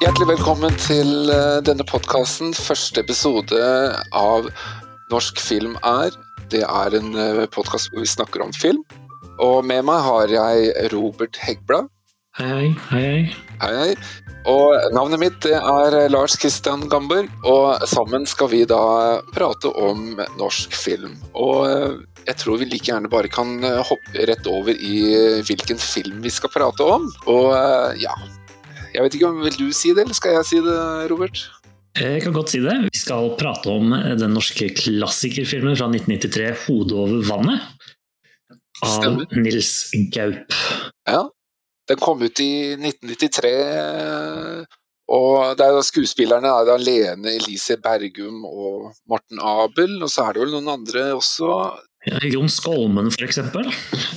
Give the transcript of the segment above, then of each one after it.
Hjertelig velkommen til eh, denne podkasten. Første episode av Norsk film er. Det er en podkast hvor vi snakker om film. Og med meg har jeg Robert Heggblad. Hei, hei, hei. Hei, hei. Og navnet mitt er Lars Kristian Gamberg, og sammen skal vi da prate om norsk film. Og eh, jeg tror vi like gjerne bare kan hoppe rett over i hvilken film vi skal prate om. Og eh, ja, jeg vet ikke om Vil du si det, eller skal jeg si det, Robert? Jeg kan godt si det. Vi skal prate om den norske klassikerfilmen fra 1993, 'Hodet over vannet', av Stemmer. Nils Gaup. Ja, den kom ut i 1993. Og er jo skuespillerne er da Lene Elise Bergum og Morten Abel, og så er det vel noen andre også. Ja, Jon Skolmen eksempel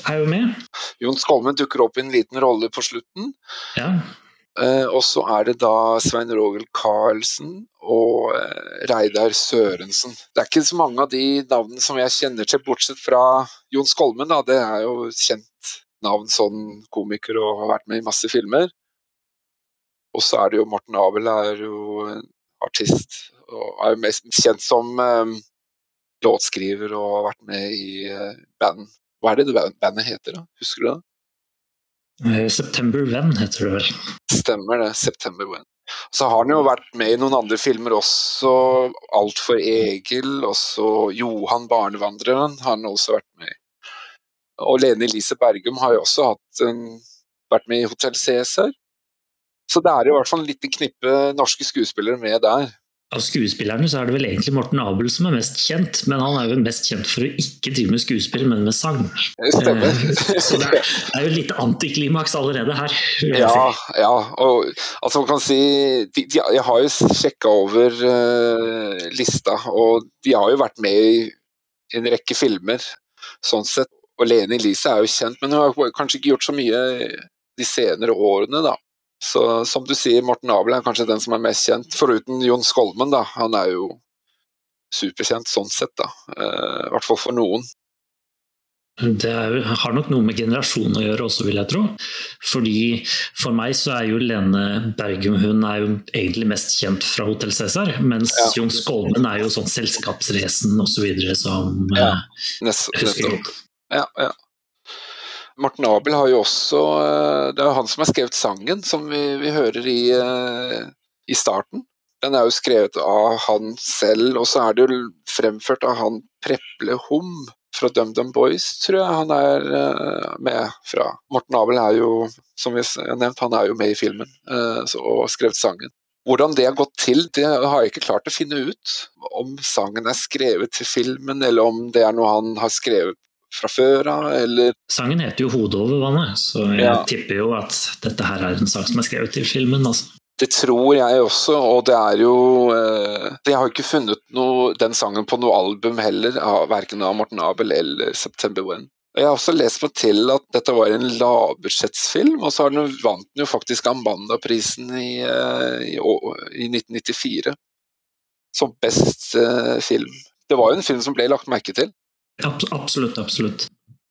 er jo med. Jon Skolmen dukker opp i en liten rolle på slutten. Ja. Eh, og så er det da Svein Rogel Karlsen og eh, Reidar Sørensen. Det er ikke så mange av de navnene som jeg kjenner til, bortsett fra Jon Skolmen. Da. Det er jo kjent navn sånn komiker og har vært med i masse filmer. Og så er det jo Morten Abel er jo artist og er jo mest kjent som um, låtskriver og har vært med i band. Hva er det bandet heter, da? Husker du det? September When heter det vel. Stemmer det. September When. Så har han jo vært med i noen andre filmer også. Alt for Egil, også Johan barnevandreren har han også vært med i. Og Lene Elise Bergum har jo også hatt en, vært med i Hotell Cæsar. Så det er i hvert fall en liten knippe norske skuespillere med der. Av skuespillerne så er det vel egentlig Morten Abel som er mest kjent, men han er jo mest kjent for å ikke drive med skuespill, men med sang. Stemmer. Eh, så det er jo litt antiklimaks allerede her. Ja, si. ja, og altså man kan si de, de, Jeg har jo sjekka over uh, lista, og de har jo vært med i en rekke filmer, sånn sett. Og Lene Elise er jo kjent, men hun har kanskje ikke gjort så mye de senere årene, da. Så som du sier, Morten Abel er kanskje den som er mest kjent, foruten Jon Skolmen, da. Han er jo superkjent sånn sett, da. Eh, I hvert fall for noen. Det er, har nok noe med generasjonen å gjøre også, vil jeg tro. Fordi For meg så er jo Lene Bergum hun er jo egentlig mest kjent fra Hotell Cæsar, mens ja. Jon Skolmen er jo sånn Selskapsresen osv. Så som ja, eh, nest, husker godt. Ja, ja. Morten Abel har jo også eh, Det er jo han som har skrevet sangen som vi, vi hører i, eh, i, starten. Den er jo skrevet av han selv, og så er det jo fremført av han Preple Hum fra DumDum Boys, tror jeg han er eh, med fra. Morten Abel er jo, som vi har nevnt, han er jo med i filmen og skrevet sangen. Hvordan det har gått til, det har jeg ikke klart å finne ut. Om sangen er skrevet til filmen, eller om det er noe han har skrevet fra før av, eller Sangen heter jo 'Hodet over vannet', så jeg ja. tipper jo at dette her er en sang som er skrevet til filmen. altså. Det tror jeg også, og det er jo eh, Jeg har ikke funnet noe, den sangen på noe album heller, av, verken av Morten Abel eller September When. Jeg har også lest meg til at dette var en lavbudsjettsfilm, og så den, vant den jo faktisk Amanda-prisen i, eh, i, i, 1994 som best eh, film. Det var jo en film som ble lagt merke til. Absolutt, absolutt.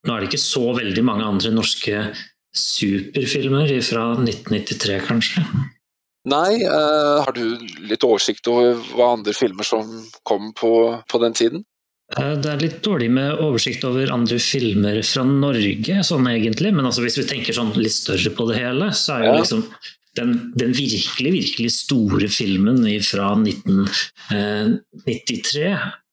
Nå er det ikke så veldig mange andre norske superfilmer fra 1993, kanskje? Nei, uh, har du litt oversikt over hva andre filmer som kom på, på den tiden? Uh, det er litt dårlig med oversikt over andre filmer fra Norge, sånn egentlig. Men altså, hvis vi tenker sånn litt større på det hele, så er jo ja. liksom den, den, virkelig, virkelig store filmen fra 1993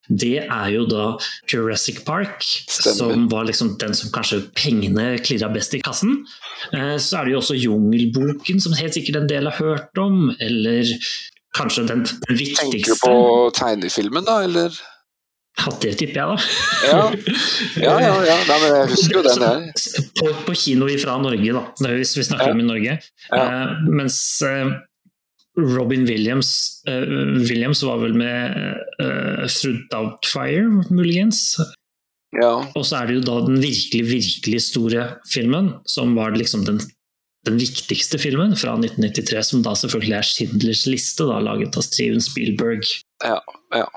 det er jo da Jurassic Park, Stemmer. som var liksom den som kanskje pengene klirra best i kassen. Eh, så er det jo også Jungelboken, som helt sikkert en del har hørt om, eller kanskje den, viktigste Tenker du på tegnefilmen, da, eller? Ja, det tipper jeg, da. ja, ja, ja. ja. Nei, men jeg husker jo den der. På, på kino fra Norge, da, hvis vi snakker ja. om i Norge. Ja. Uh, mens uh, Robin Williams, uh, Williams var vel med uh, Through Doubtfire, muligens. Ja. Og så er det jo da den virkelig, virkelig store filmen, som var liksom den, den viktigste filmen fra 1993, som da selvfølgelig er Schindlers liste, da, laget av Steven Spielberg. Ja, ja.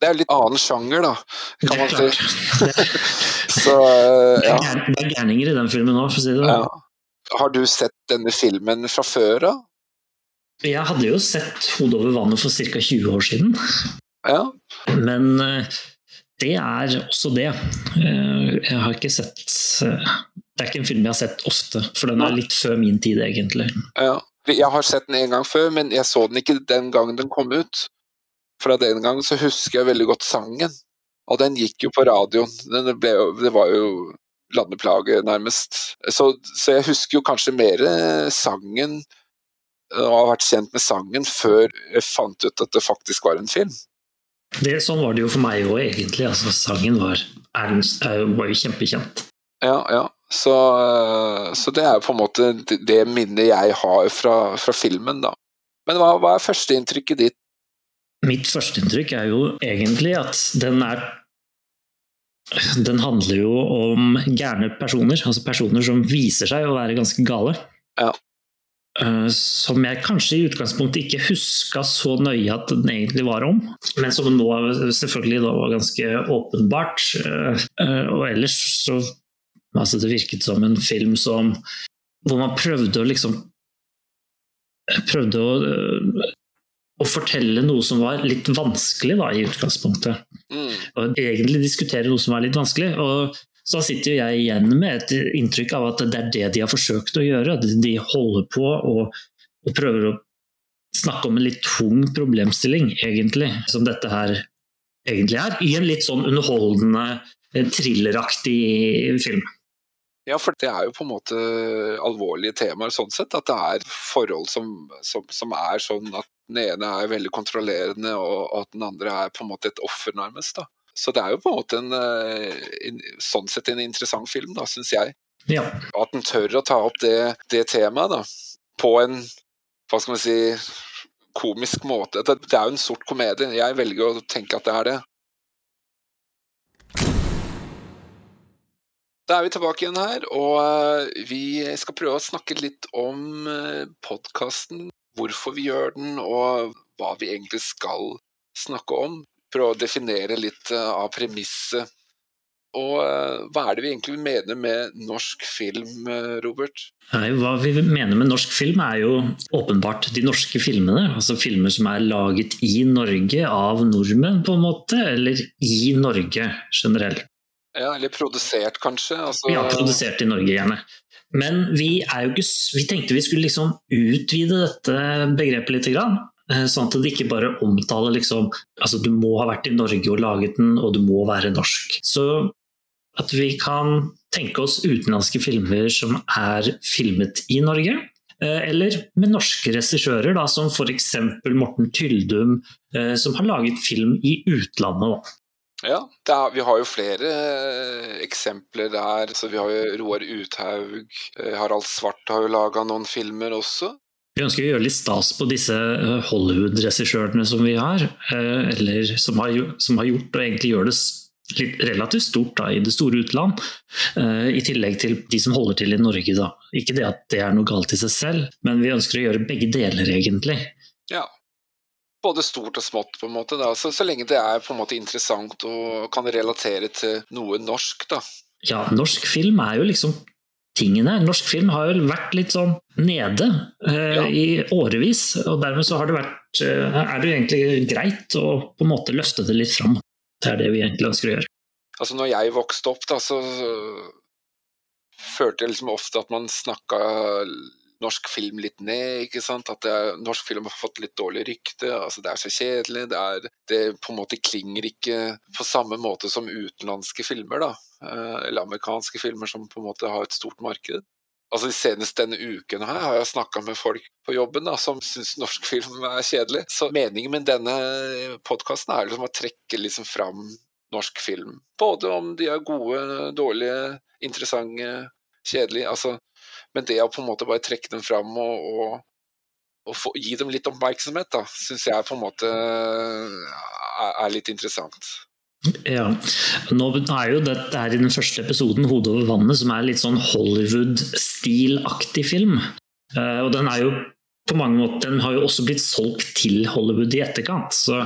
Det er litt annen sjanger, da, kan man si. så, uh, ja. Det er gærninger i den filmen òg, for å si det sånn. Ja. Har du sett denne filmen fra før av? Jeg hadde jo sett 'Hodet over vannet' for ca. 20 år siden. Ja. Men eh, det er også det. Eh, jeg har ikke sett eh, Det er ikke en film jeg har sett ofte, for den er litt før min tid, egentlig. ja. Jeg har sett den en gang før, men jeg så den ikke den gangen den kom ut. Fra den gangen så husker jeg veldig godt sangen. Og den gikk jo på radioen. Den ble, det var jo landeplage, nærmest. Så, så jeg husker jo kanskje mer sangen, og har vært kjent med sangen, før jeg fant ut at det faktisk var en film. Det, sånn var det jo for meg òg, egentlig. Altså, sangen var, er, er, var jo kjempekjent. Ja, ja. Så, eh, så det er på en måte det- det minnet jeg har fra, fra filmen, da. Men hva, hva er førsteinntrykket ditt? Mitt førsteinntrykk er jo egentlig at den er Den handler jo om gærne personer, altså personer som viser seg å være ganske gale. Ja. Eh, Som jeg kanskje i utgangspunktet ikke huska så nøye at den egentlig var om, men som nå selvfølgelig da var ganske åpenbart. Eh, eh, Og ellers så Altså, det virket som en film som Hvor man prøvde å liksom Prøvde å å fortelle noe som var litt vanskelig da, i utgangspunktet. Mm. Og egentlig diskutere noe som var litt vanskelig. Og så sitter jeg igjen med et inntrykk av at det er det de har forsøkt å gjøre. De holder på og, prøver å snakke om en litt tung problemstilling, egentlig, som dette her egentlig er. I en litt sånn underholdende, thrilleraktig film. Ja, for det er jo på en måte alvorlige temaer sånn sett. At det er forhold som, som, som er sånn at den ene er veldig kontrollerende, og at den andre er på en måte et offer, nærmest. da. Så det er jo på en måte en, eh, en sånn sett en interessant film, da, syns jeg. Ja. At den tør å ta opp det, det temaet da, på en hva skal man si komisk måte. Det, det er jo en sort komedie. Jeg velger å tenke at det er det. Da er vi tilbake igjen her, og eh, vi skal prøve å snakke litt om podkasten. Hvorfor vi gjør den, og hva vi egentlig skal snakke om. Prøve å definere litt eh, av premisset. Og eh, hva er det vi egentlig mener med norsk film, eh, Robert? Nei, hva vi mener med norsk film er jo åpenbart de norske filmene. Altså filmer som er laget i Norge av nordmenn, på en måte. Eller i Norge generelt. Ja, eller produsert, kanskje? Altså, Ja, produsert i Norge, gjerne. Men vi, er jo ikke, vi tenkte vi skulle liksom utvide dette begrepet litt. Grann, sånn at det ikke bare omtaler liksom Altså, du må ha vært i Norge og laget den, og du må være norsk. Så at vi kan tenke oss utenlandske filmer som er filmet i Norge. eh, Eller med norske regissører, som f.eks. Morten Tyldum, eh, som har laget film i utlandet. Da. Ja, er, vi har jo flere eh, eksempler der. Så vi har jo Roar Uthaug, eh, Harald Svart har jo laga noen filmer også. Vi ønsker å gjøre litt stas på disse eh, Hollywood-regissørene som vi har, eh, eller som har, som har gjort og egentlig gjør det litt relativt stort da, i det store utland, eh, i tillegg til de som holder til i Norge. Da. Ikke det at det er noe galt i seg selv, men vi ønsker å gjøre begge deler, egentlig. Ja. Både stort og smått, på en måte. Da. Så, så lenge det er på en måte interessant og kan relatere til noe norsk, da. Ja, norsk film er jo liksom tingene. Norsk film har jo vært litt sånn nede eh, Ja. i årevis, og dermed så har det vært, eh, er det egentlig greit å på en måte løfte det litt fram. Det er det vi egentlig ønsker å gjøre. Altså, når jeg vokste opp, da, så følte jeg liksom ofte at man snakka norsk film litt ned, ikke sant. At det, norsk film har fått litt dårlig rykte. Altså, det er så kjedelig. Det, er, det på en måte klinger ikke på samme måte som utenlandske filmer, da. Eh, Eller amerikanske filmer som på en måte har et stort marked. Altså Senest denne uken her har jeg snakka med folk på jobben da, som syns norsk film er kjedelig. Så meningen med denne podkasten er liksom å trekke liksom fram norsk film. Både om de er gode, dårlige, interessante, kjedelige. Altså, men det å på en måte bare trekke dem fram og, og, og få, gi dem litt oppmerksomhet, da, syns jeg på en måte er, er litt interessant. Ja, Nå er jo dette her i den første episoden 'Hodet over vannet', som er litt sånn Hollywood-stilaktig film. Eh, og den er jo på mange måter, den har jo også blitt solgt til Hollywood i etterkant. Så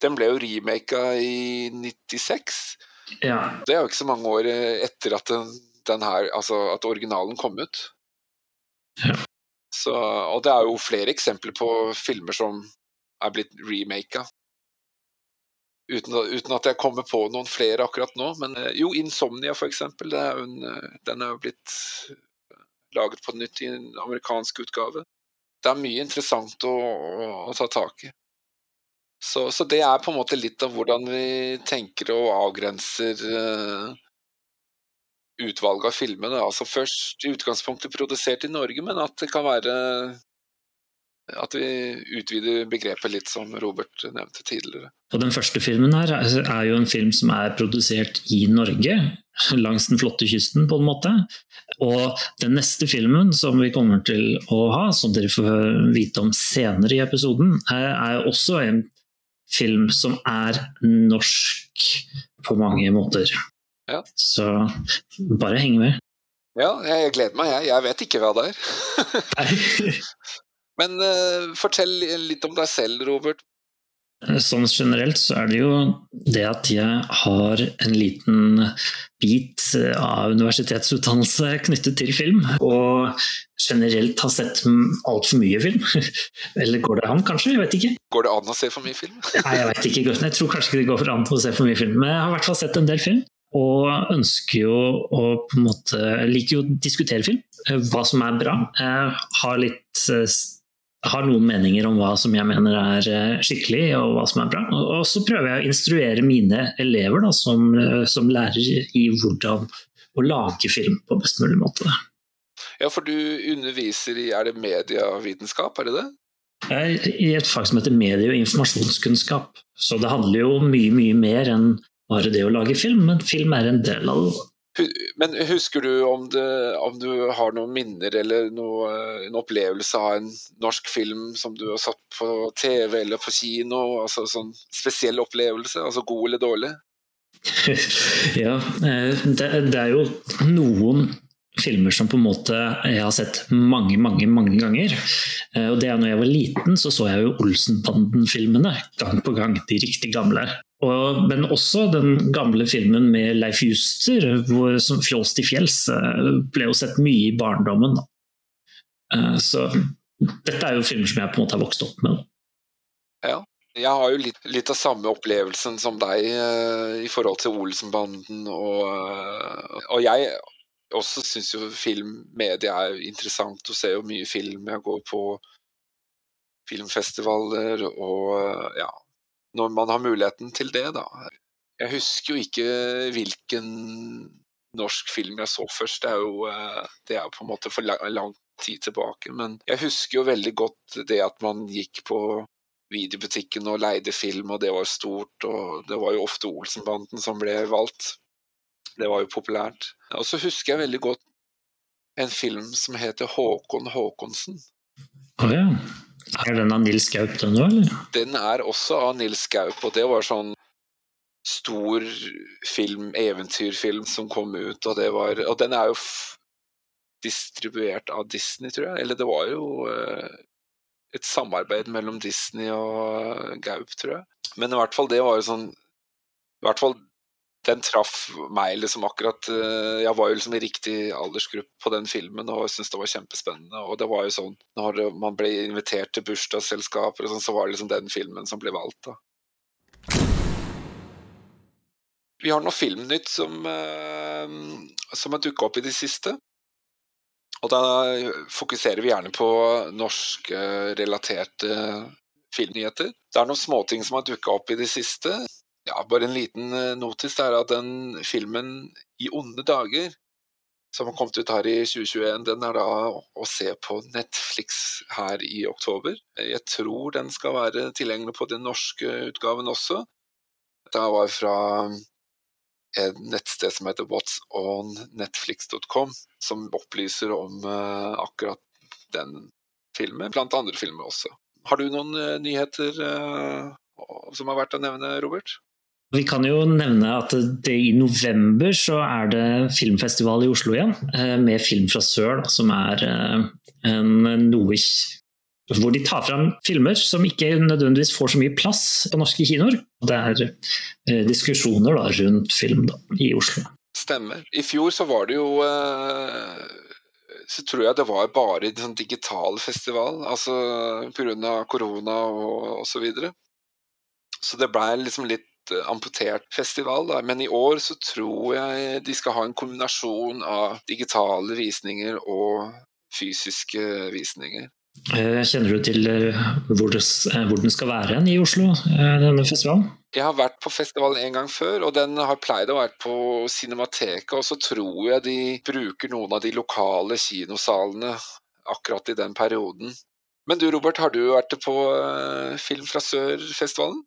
Den ble jo remaka i 96. ja, Det er jo ikke så mange år etter at den, den her, altså at originalen kom ut. Så, og det er jo flere eksempler på filmer som er blitt remaka. Uten, uten, at jeg kommer på noen flere akkurat nå. Men eh, jo, 'Insomnia', for en, eh, den er jo blitt eh, laget på nytt i en amerikansk utgave. Det er mye interessant å, å, å ta tak i. Så, så, det er på en måte litt av hvordan vi tenker og avgrenser uh, utvalget av filmene. Altså først i utgangspunktet produsert i Norge, men at det kan være at vi utvider begrepet litt, som Robert nevnte tidligere. Og Den første filmen her er jo en film som er produsert i Norge, langs den flotte kysten, på en måte. Og den neste filmen som vi kommer til å ha, som dere får vite om senere i episoden, er også en film som er norsk på mange måter. Ja. Så bare heng med. Ja, jeg gleder meg, jeg. Jeg vet ikke hva det er. Men uh, fortell litt om deg selv, Robert. Sånn generelt så er det jo det at jeg har en liten bit av universitetsutdannelse knyttet til film, og generelt har sett altfor mye film. Eller går det an, kanskje? Jeg vet ikke. Går det an å se for mye film? Nei, jeg vet ikke. Jeg tror kanskje ikke det går an å se for mye film, men jeg har i hvert fall sett en del film. Og ønsker jo å på en måte Liker jo å diskutere film, hva som er bra. Jeg har litt har noen meninger om hva som jeg mener er eh, skikkelig og hva som er bra. Og så prøver jeg å instruere mine elever da, som, eh, som lærer i hvordan å lage film på best mulig måte. Ja, for du underviser i er det medievitenskap, er det det? I et fag som heter medie- og informasjonskunnskap. Så det handler jo mye, mye mer enn bare det å lage film, men film er en del av det. Men husker du om, det, om, du har noen minner eller noe, en opplevelse av en norsk film som du har satt på TV eller på kino? altså sånn Spesiell opplevelse, altså god eller dårlig? ja, eh, det, det, er jo noen filmer som på en måte jeg har sett mange, mange mange ganger. Eh, og det er når jeg var liten, så så jeg jo Olsenbanden-filmene gang på gang. De riktig gamle. Og, men også den gamle filmen med Leif Juster, hvor, som 'Fjols til fjells', eh, ble jo sett mye i barndommen. Uh, så dette er jo filmer som jeg på en måte har vokst opp med. Ja. Jeg har jo litt, litt av samme opplevelsen som deg uh, i forhold til Olsenbanden. Og, uh, og jeg også syns jo filmmedia er interessant og ser jo mye film. Jeg går på filmfestivaler og ja, når man har muligheten til det, da. Jeg husker jo ikke hvilken norsk film jeg så først, det er jo, eh, det er på en måte for lang, tid tilbake. Men jeg husker jo veldig godt det at man gikk på videobutikken og leide film, og det var stort. Og det var jo ofte Olsenbanden som ble valgt. Det var jo populært. Og så husker jeg veldig godt en film som heter Håkon Håkonsen. Ja. Er den av Nils Gaup, den òg, eller? Den er også av Nils Gaup, og det var sånn stor film, eventyrfilm, som kom ut, og det var Og den er jo distribuert av Disney, tror jeg. Eller det var jo uh, et samarbeid mellom Disney og Gaup, tror jeg. Men i hvert fall, det var jo sånn I hvert fall den traff meg liksom akkurat eh, Jeg var jo liksom i riktig aldersgruppe på den filmen og syntes det var kjempespennende. Og det var jo sånn når man ble invitert til bursdagsselskaper sånn, så var det liksom den filmen som ble valgt, da. Vi har noe filmnytt som, eh, som har dukka opp i det siste. Og da fokuserer vi gjerne på norskrelaterte filmnyheter. Det er noen småting som har dukka opp i det siste. Ja, bare en liten eh, notis er at den filmen I onde dager, som har kommet ut her i 2021, den er da å se på Netflix her i oktober. Jeg tror den skal være tilgjengelig på den norske utgaven også. Det var fra et nettsted som heter whatsonnetflix.com, som opplyser om uh, akkurat den filmen, blant andre filmer også. Har du noen uh, nyheter som har vært å nevne, Robert? Vi kan jo nevne at det i november så er det filmfestival i Oslo igjen, eh, med Film fra sør, som er eh, en noe hvor de tar fram filmer som ikke nødvendigvis får så mye plass på norske kinoer. Det er eh, diskusjoner da, rundt film da, i Oslo. Stemmer. I fjor så var det jo så tror jeg det var bare en sånn digital festival, altså pga. korona og, og så videre. Så det blei liksom litt eh, amputert festival, da. men i år så tror jeg de skal ha en kombinasjon av digitale visninger og fysiske visninger. Eh, kjenner du til eh, hvor, det, hvor den skal være i Oslo, denne festivalen? Jeg har vært på festivalen en gang før, og den har pleid å være på Cinemateket. Og så tror jeg de bruker noen av de lokale kinosalene akkurat i den perioden. Men du Robert, har du vært på Film fra Sør-festivalen?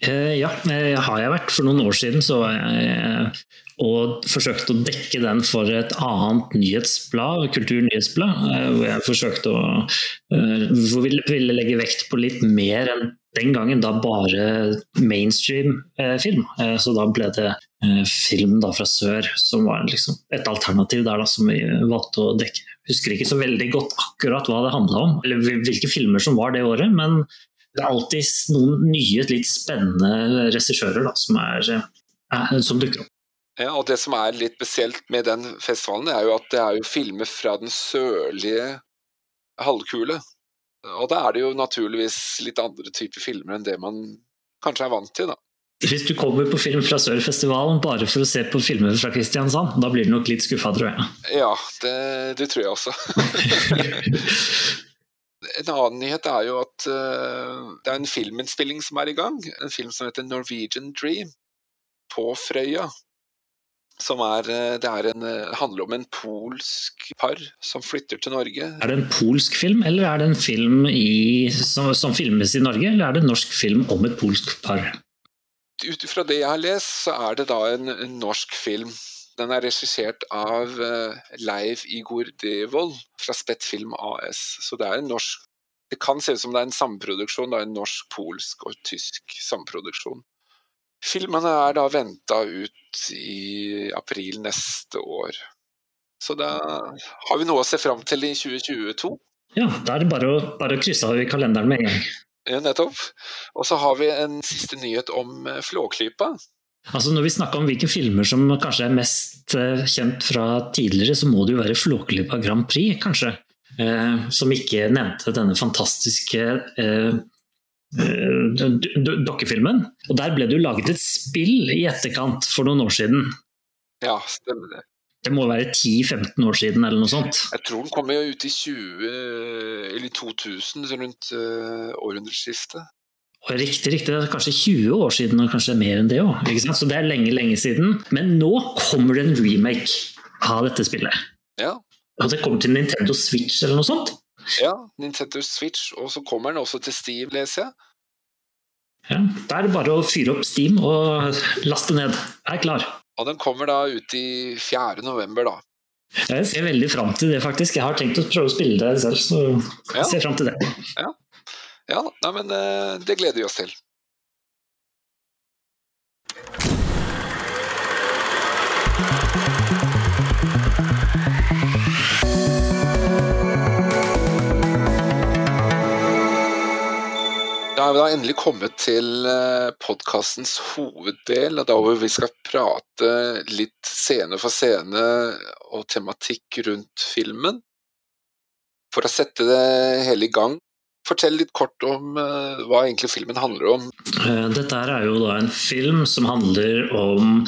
Eh, ja, det har jeg vært. For noen år siden så var jeg og forsøkte å dekke den for et annet nyhetsblad, kulturnyhetsblad, eh, hvor jeg forsøkte å eh, hvor vi ville legge vekt på litt mer enn den gangen da bare mainstream film. Så da ble det film da fra sør som var liksom et alternativ der da som vi valgte å dekke. Jeg husker ikke så veldig godt akkurat hva det handla om, eller hvilke filmer som var det året. men det er alltid noen nye, litt spennende regissører som, som, dukker opp. Ja, og Det som er litt spesielt med den festivalen, er jo at det er jo filmer fra den sørlige halvkule. Og da er det jo naturligvis litt andre typer filmer enn det man kanskje er vant til, da. Hvis du kommer på Film fra Sør-festivalen bare for å se på filmer fra Kristiansand, da blir du nok litt skuffa, tror jeg. Ja, det, det tror jeg også. En annen nyhet er jo at uh, det er en filminnspilling som er i gang. En film som heter Norwegian Dream, på Frøya. Som er, eh, det er en, eh, handler om en polsk par som flytter til Norge. Er det en polsk film, eller er det en film i, som, som, filmes i Norge, eller er det en norsk film om et polsk par? Ut ifra det jeg har lest, så er det da en, en norsk film den er regissert av Leif Leiv Igor Devold fra Spettfilm AS. Så det er en norsk Det kan se ut som det er en samproduksjon, det er en norsk, polsk og tysk samproduksjon. Filmene er da venta ut i april neste år. Så da har vi noe å se fram til i 2022. Ja, da er det bare å, bare å krysse av i kalenderen med en gang. Ja, nettopp. Og så har vi en siste nyhet om eh, Flåklypa. Altså Når vi snakker om hvilke filmer som kanskje er mest uh, kjent fra tidligere, så må det jo være Flåklypa Grand Prix, kanskje. Eh, som ikke nevnte denne fantastiske eh, dokkefilmen. Og Der ble det jo laget et spill i etterkant for noen år siden. Ja, stemmer det. Det må være 10-15 år siden eller noe sånt? Jeg tror den kom jo ut i 20, eller 2000, rundt århundreskiftet. Riktig, riktig. Det er kanskje 20 år siden, og kanskje mer enn det òg. Så det er lenge, lenge siden. Men nå kommer det en remake av dette spillet. Ja. Og det kommer til Nintendo Switch eller noe sånt? Ja, Nintendo Switch, og så kommer den også til Steam, leser jeg. Ja, Da er det bare å fyre opp Steam og laste ned. Jeg er klar. Og den kommer da ut i 4. november, da. Jeg ser veldig fram til det, faktisk. Jeg har tenkt å prøve å spille det selv, så jeg ser fram til det. Ja. Ja, nei, men eh, det gleder vi oss til. Da er vi da endelig kommet til eh, podkastens hoveddel, da hvor vi skal prate litt scene for scene og tematikk rundt filmen. For å sette det hele i gang, Fortell litt kort om uh, hva egentlig filmen handler om. Eh, dette er jo da en film som handler om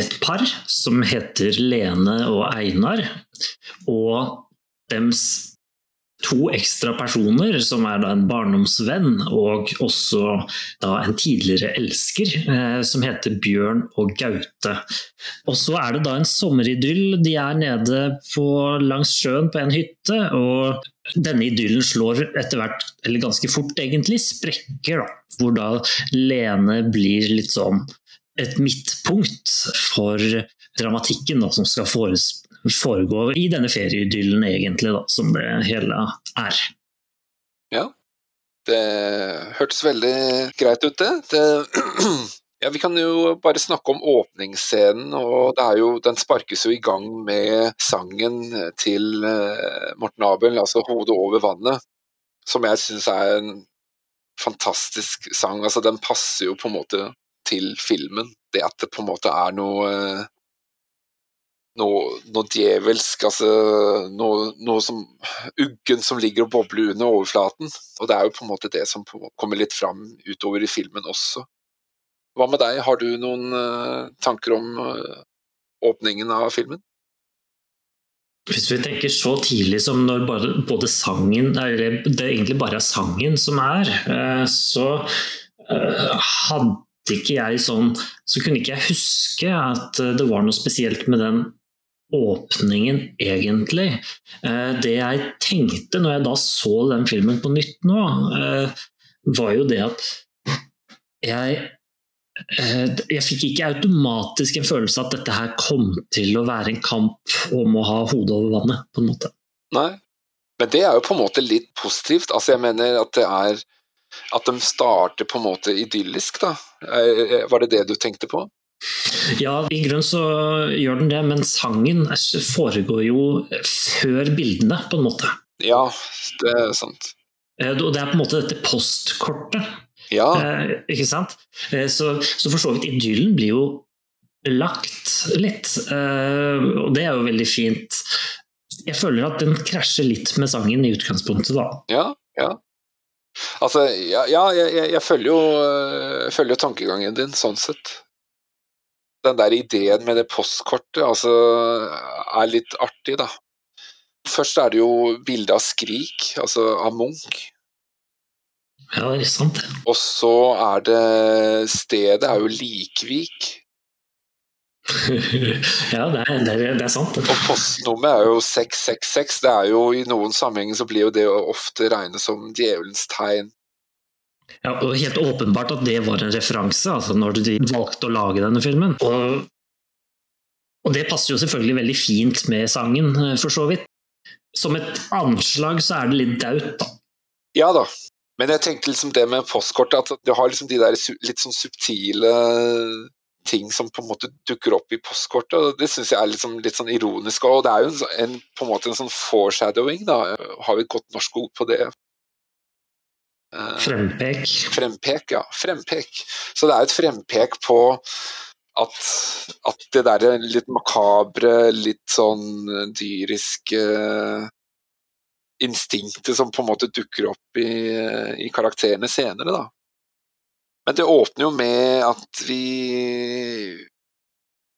et par som heter Lene og Einar. Og dems to ekstra personer, som er en barndomsvenn og også en tidligere elsker, eh, som heter Bjørn og Gaute. Og så er det da en sommeridyll. De er nede på, langs sjøen på en hytte, og denne idyllen slår etter hvert, eller ganske fort egentlig, sprekker. da, Hvor da Lene blir litt sånn et midtpunkt for dramatikken da, som skal foregå i denne ferieidyllen, egentlig, da, som det hele er. Ja, det hørtes veldig greit ut, det. det ja, Vi kan jo bare snakke om åpningsscenen, og jo, den sparkes jo i gang med sangen til eh, Morten Abel, altså 'Hodet over vannet', som jeg syns er en fantastisk sang. Altså, den passer jo på en måte til filmen. Det at det på en måte er noe noe, noe djevelsk, altså noe, noe som uggen som ligger og bobler under overflaten. Og det er jo på en måte det som kommer litt fram utover i filmen også. Hva med deg, har du noen uh, tanker om uh, åpningen av filmen? Hvis vi tenker så tidlig som når både, sangen eller det egentlig bare er sangen som er, uh, så hadde ikke jeg sånn Så kunne ikke jeg huske at det var noe spesielt med den åpningen, egentlig. Det jeg tenkte når jeg da så den filmen på nytt nå, var jo det at jeg Eh, jeg fikk ikke automatisk en følelse at dette her kom til å være en kamp om å ha hodet over vannet, på en måte. Nei, men det er jo på en måte litt positivt. Altså, jeg mener at det er At de starter på en måte idyllisk, da. Var det det du tenkte på? Ja, i grunnen så gjør den det, men sangen foregår jo før bildene, på en måte. Ja, det er sant. Eh, og det er på en måte dette postkortet ja. Eh, ikke sant? Eh, så, så, for så vidt idyllen blir jo lagt litt, eh, og det er jo veldig fint. Jeg føler at den krasjer litt med sangen i utgangspunktet, da. Ja, ja. Altså, ja, ja jeg, jeg, følger jo, jeg følger jo tankegangen din, sånn sett. Den der ideen med det postkortet altså, er litt artig, da. Først er det jo bilde av Skrik, altså av Munch. Ja, det er sant. Og så er det Stedet er jo Likvik. ja, det er, det, er, det er, sant. Og postnummeret er jo 666. Det er jo I noen sammenhenger så blir jo det ofte regnet som djevelens tegn. Ja, og Helt åpenbart at det var en referanse altså når de valgte å lage denne filmen. Og, og det passer jo selvfølgelig veldig fint med sangen, eh, for så vidt. Som et anslag så er det litt daut, da. Ja da, men jeg tenkte liksom det med postkortet, at du har liksom de der litt sånn subtile ting som på en måte dukker opp i postkortet, og det syns jeg er liksom litt sånn ironisk. Og det er jo en, en, på en måte en sånn foreshadowing, da. Har vi et godt norsk ord på det? Eh, frempek. Frempek, ja. Frempek. Så det er et frempek på at, at det der litt makabre, litt sånn dyriske instinktet som på en måte dukker opp i, i karakterene senere, da. Men det åpner jo med at vi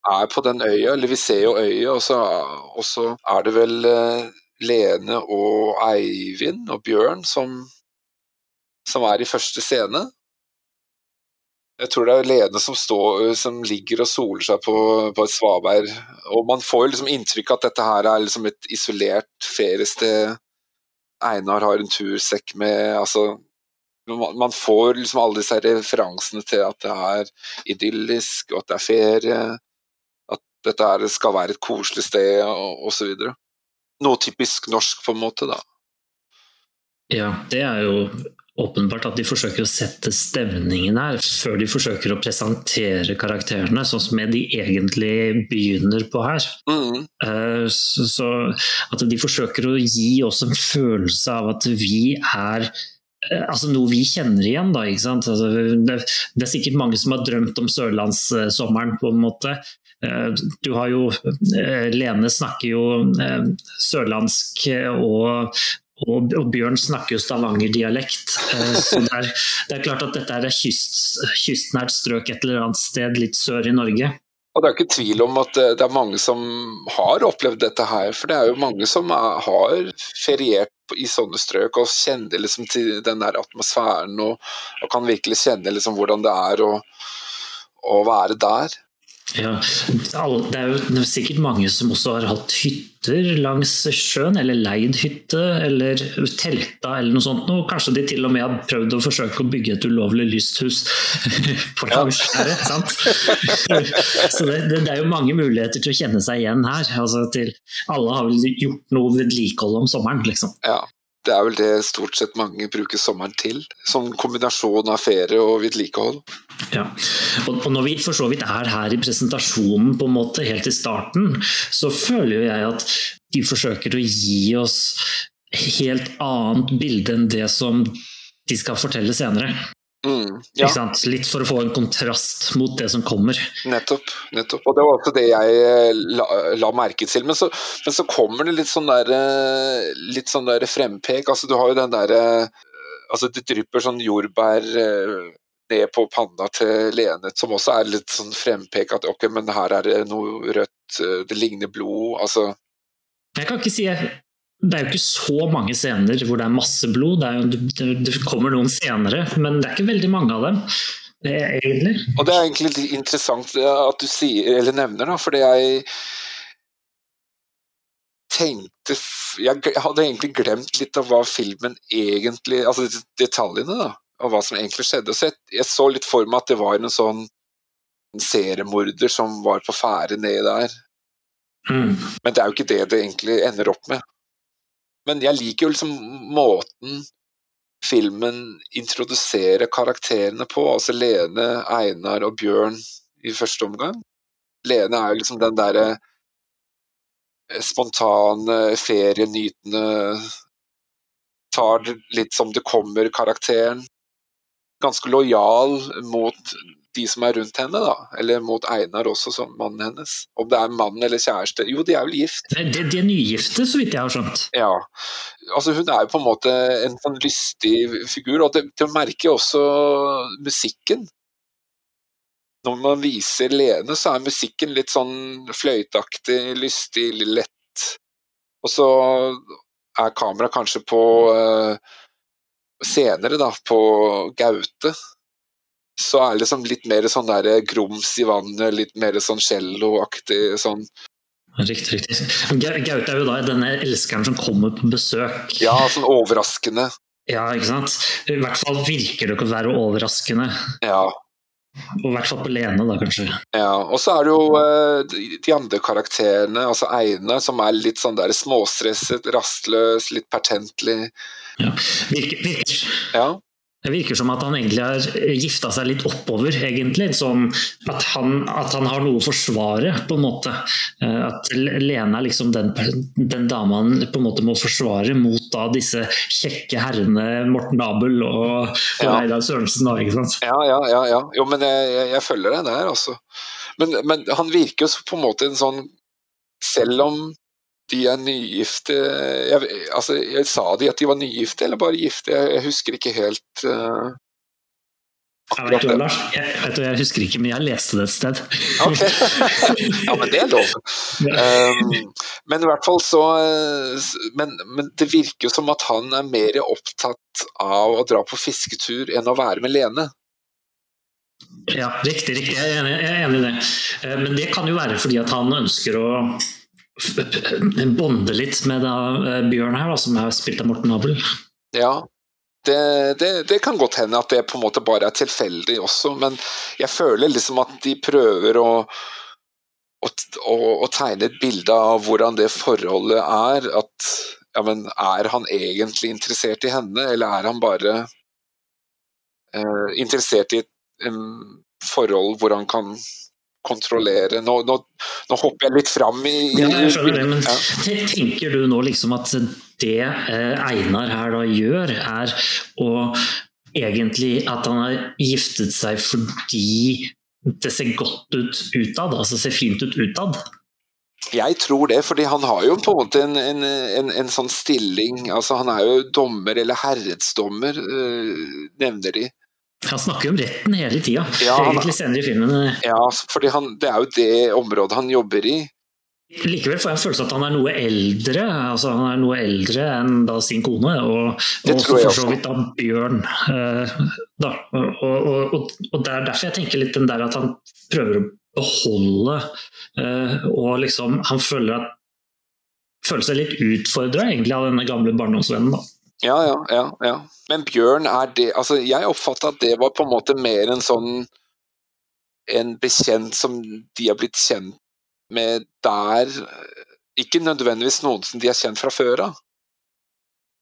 er på den øya, eller vi ser jo øya, og og så er det vel Lene og Eivind og Bjørn som, som er i første scene. Jeg tror det er Lene som, står, som ligger og soler seg på, på et svaberg. Og man får jo liksom inntrykk av at dette her er liksom et isolert feriested Einar har en tursekk med altså, Man får liksom alle disse referansene til at det er idyllisk, og at det er ferie, at dette skal være et koselig sted, og osv. Noe typisk norsk, på en måte, da. Ja, det er jo åpenbart at de forsøker å sette stemningen her, før de forsøker å presentere karakterene, sånn som de egentlig begynner på her. Mm. Eh, så at de forsøker å gi oss en følelse av at vi er eh, altså noe vi kjenner igjen. Da, altså, det, det, er sikkert mange som har drømt om sørlandssommeren, på en måte. Eh, du har jo Lene snakker jo sørlandsk og og, Bjørn snakker jo stavangerdialekt. Eh, så det er, det er, klart at dette er kyst, kystnært strøk et eller annet sted litt sør i Norge. Og Det er ikke tvil om at det er mange som har opplevd dette her. For det er jo mange som har feriert i sånne strøk og kjenner liksom til den der atmosfæren og, og kan virkelig kjenne liksom hvordan det er å, å være der. Ja, Det er jo sikkert mange som også har hatt hytter langs sjøen, eller leid hytte, eller telta eller noe sånt. Og kanskje de til og med har prøvd å forsøke å bygge et ulovlig lysthus på langskjæret. Så det, det, er jo mange muligheter til å kjenne seg igjen her. Altså til, alle har vel gjort noe vedlikehold om sommeren, liksom. Ja, det er vel det stort sett mange bruker sommeren til. Som kombinasjon av ferie og vedlikehold. Ja, og, når vi for så vidt er her i presentasjonen på en måte helt i starten, så føler jo jeg at de forsøker å gi oss helt annet bilde enn det som de skal fortelle senere. Mm, ja. Litt for å få en kontrast mot det som kommer. Nettopp. nettopp. Og det var også det jeg eh, la, la merke til. Men så, men så, kommer det litt sånn der, eh, litt sånn der frempek. Altså, du har jo den derre Altså, det drypper sånn jordbær ned på panna til Lene, som også er litt sånn frempek at ok, men her er det noe rødt, eh, det ligner blod, altså Jeg kan ikke si det er jo ikke så mange scener hvor det er masse blod. Det, jo, det kommer noen senere, men det er ikke veldig mange av dem. Det er egentlig. Og det er egentlig litt interessant at du sier, eller nevner, da, fordi jeg tenkte Jeg hadde egentlig glemt litt av hva filmen egentlig Altså detaljene, da av hva som egentlig skjedde. Så jeg, jeg, så litt for meg at det var en sånn seriemorder som var på ferde nedi der. Mm. Men det er jo ikke det det egentlig ender opp med. Men jeg liker jo liksom måten filmen introduserer karakterene på, altså Lene, Einar og Bjørn i første omgang. Lene er jo liksom den derre eh, spontane, ferienytende Tar litt som det kommer-karakteren ganske lojal mot de som er rundt henne, da. Eller mot Einar også, som mannen hennes. Om det er mann eller kjæreste. Jo, de er vel gift. De, de er nygifte, så vidt jeg har skjønt. Ja. Altså, hun er jo på en måte en sånn lystig figur, og til, til å merke også musikken. Når man viser Lene, så er musikken litt sånn fløyteaktig, lystig, lett. Og så er kameraet kanskje på uh, senere, da, på Gaute, så er det liksom litt mer sånn der grums i vannet, litt mer sånn celloaktig sånn. Riktig, riktig. Gaute er jo da denne elskeren som kommer på besøk. Ja, sånn overraskende. Ja, ikke sant. I hvert fall virker det ikke å være overraskende. Ja. Og I hvert fall på Lene, da, kanskje. Ja, og så er det jo uh, de andre karakterene, altså Eine, som er litt sånn der småstresset, rastløs, litt pertentlig. Ja. Virker, virker. Ja. Det virker som at han egentlig har gifta seg litt oppover, egentlig. Som at han, at han, har noe å forsvare, på en måte. Eh, at Lene er liksom den, den dama han på en måte må forsvare mot da disse kjekke herrene Morten Abel og, og ja. Sørensen. Da, ikke sant? Ja, ja, ja, ja. Jo, men jeg, jeg, jeg følger deg der, altså. Men, men, han virker jo på en måte en sånn Selv om de er nygifte jeg, altså, jeg Sa de at de var nygifte, eller bare gifte? Jeg, jeg husker ikke helt uh, jeg vet, Lars, jeg, jeg husker ikke, men jeg leste det et sted. Ok, Ja, men det er lov. Um, men i hvert fall så men, men, det virker jo som at han er mer opptatt av å dra på fisketur enn å være med Lene. Ja, riktig. riktig. Jeg er enig, jeg er enig i det. Eh, men det kan jo være fordi at han ønsker å bonde litt med da, eh, Bjørn her, da, som er spilt av Morten Abel. Ja, det, det, det, kan godt hende at det på en måte bare er tilfeldig også, men jeg føler liksom at de prøver å, å, tegne et bilde av hvordan det forholdet er. At ja, men er han egentlig interessert i henne, eller er han bare eh, interessert i et um, forhold hvor han kan kontrollere. Nå, nå, nå, hopper jeg litt fram i, i Ja, jeg skjønner det, men ja. tenker du nå liksom at det eh, Einar her da gjør, er å egentlig at han har giftet seg fordi det ser godt ut utad, altså ser fint ut utad? Jeg tror det, fordi han har jo på en måte en, en, en, en sånn stilling altså Han er jo dommer, eller herredsdommer, øh, nevner de. Han snakker jo om retten hele tida, ja, egentlig senere i filmen. Ja, for det er jo det området han jobber i. Likevel får jeg en følelse at han er noe eldre altså han er noe eldre enn da sin kone, og, og også for så vidt da Bjørn. Eh, da. Og, og, og, det er derfor jeg tenker litt den der at han prøver å beholde eh, og liksom Han føler, at, føler seg litt utfordra egentlig av denne gamle barndomsvennen. da. Ja, ja, ja, ja. Men Bjørn er det Altså, jeg oppfatta at det var på en måte mer en sånn En bekjent som de har blitt kjent med der Ikke nødvendigvis noen som de har kjent fra før av.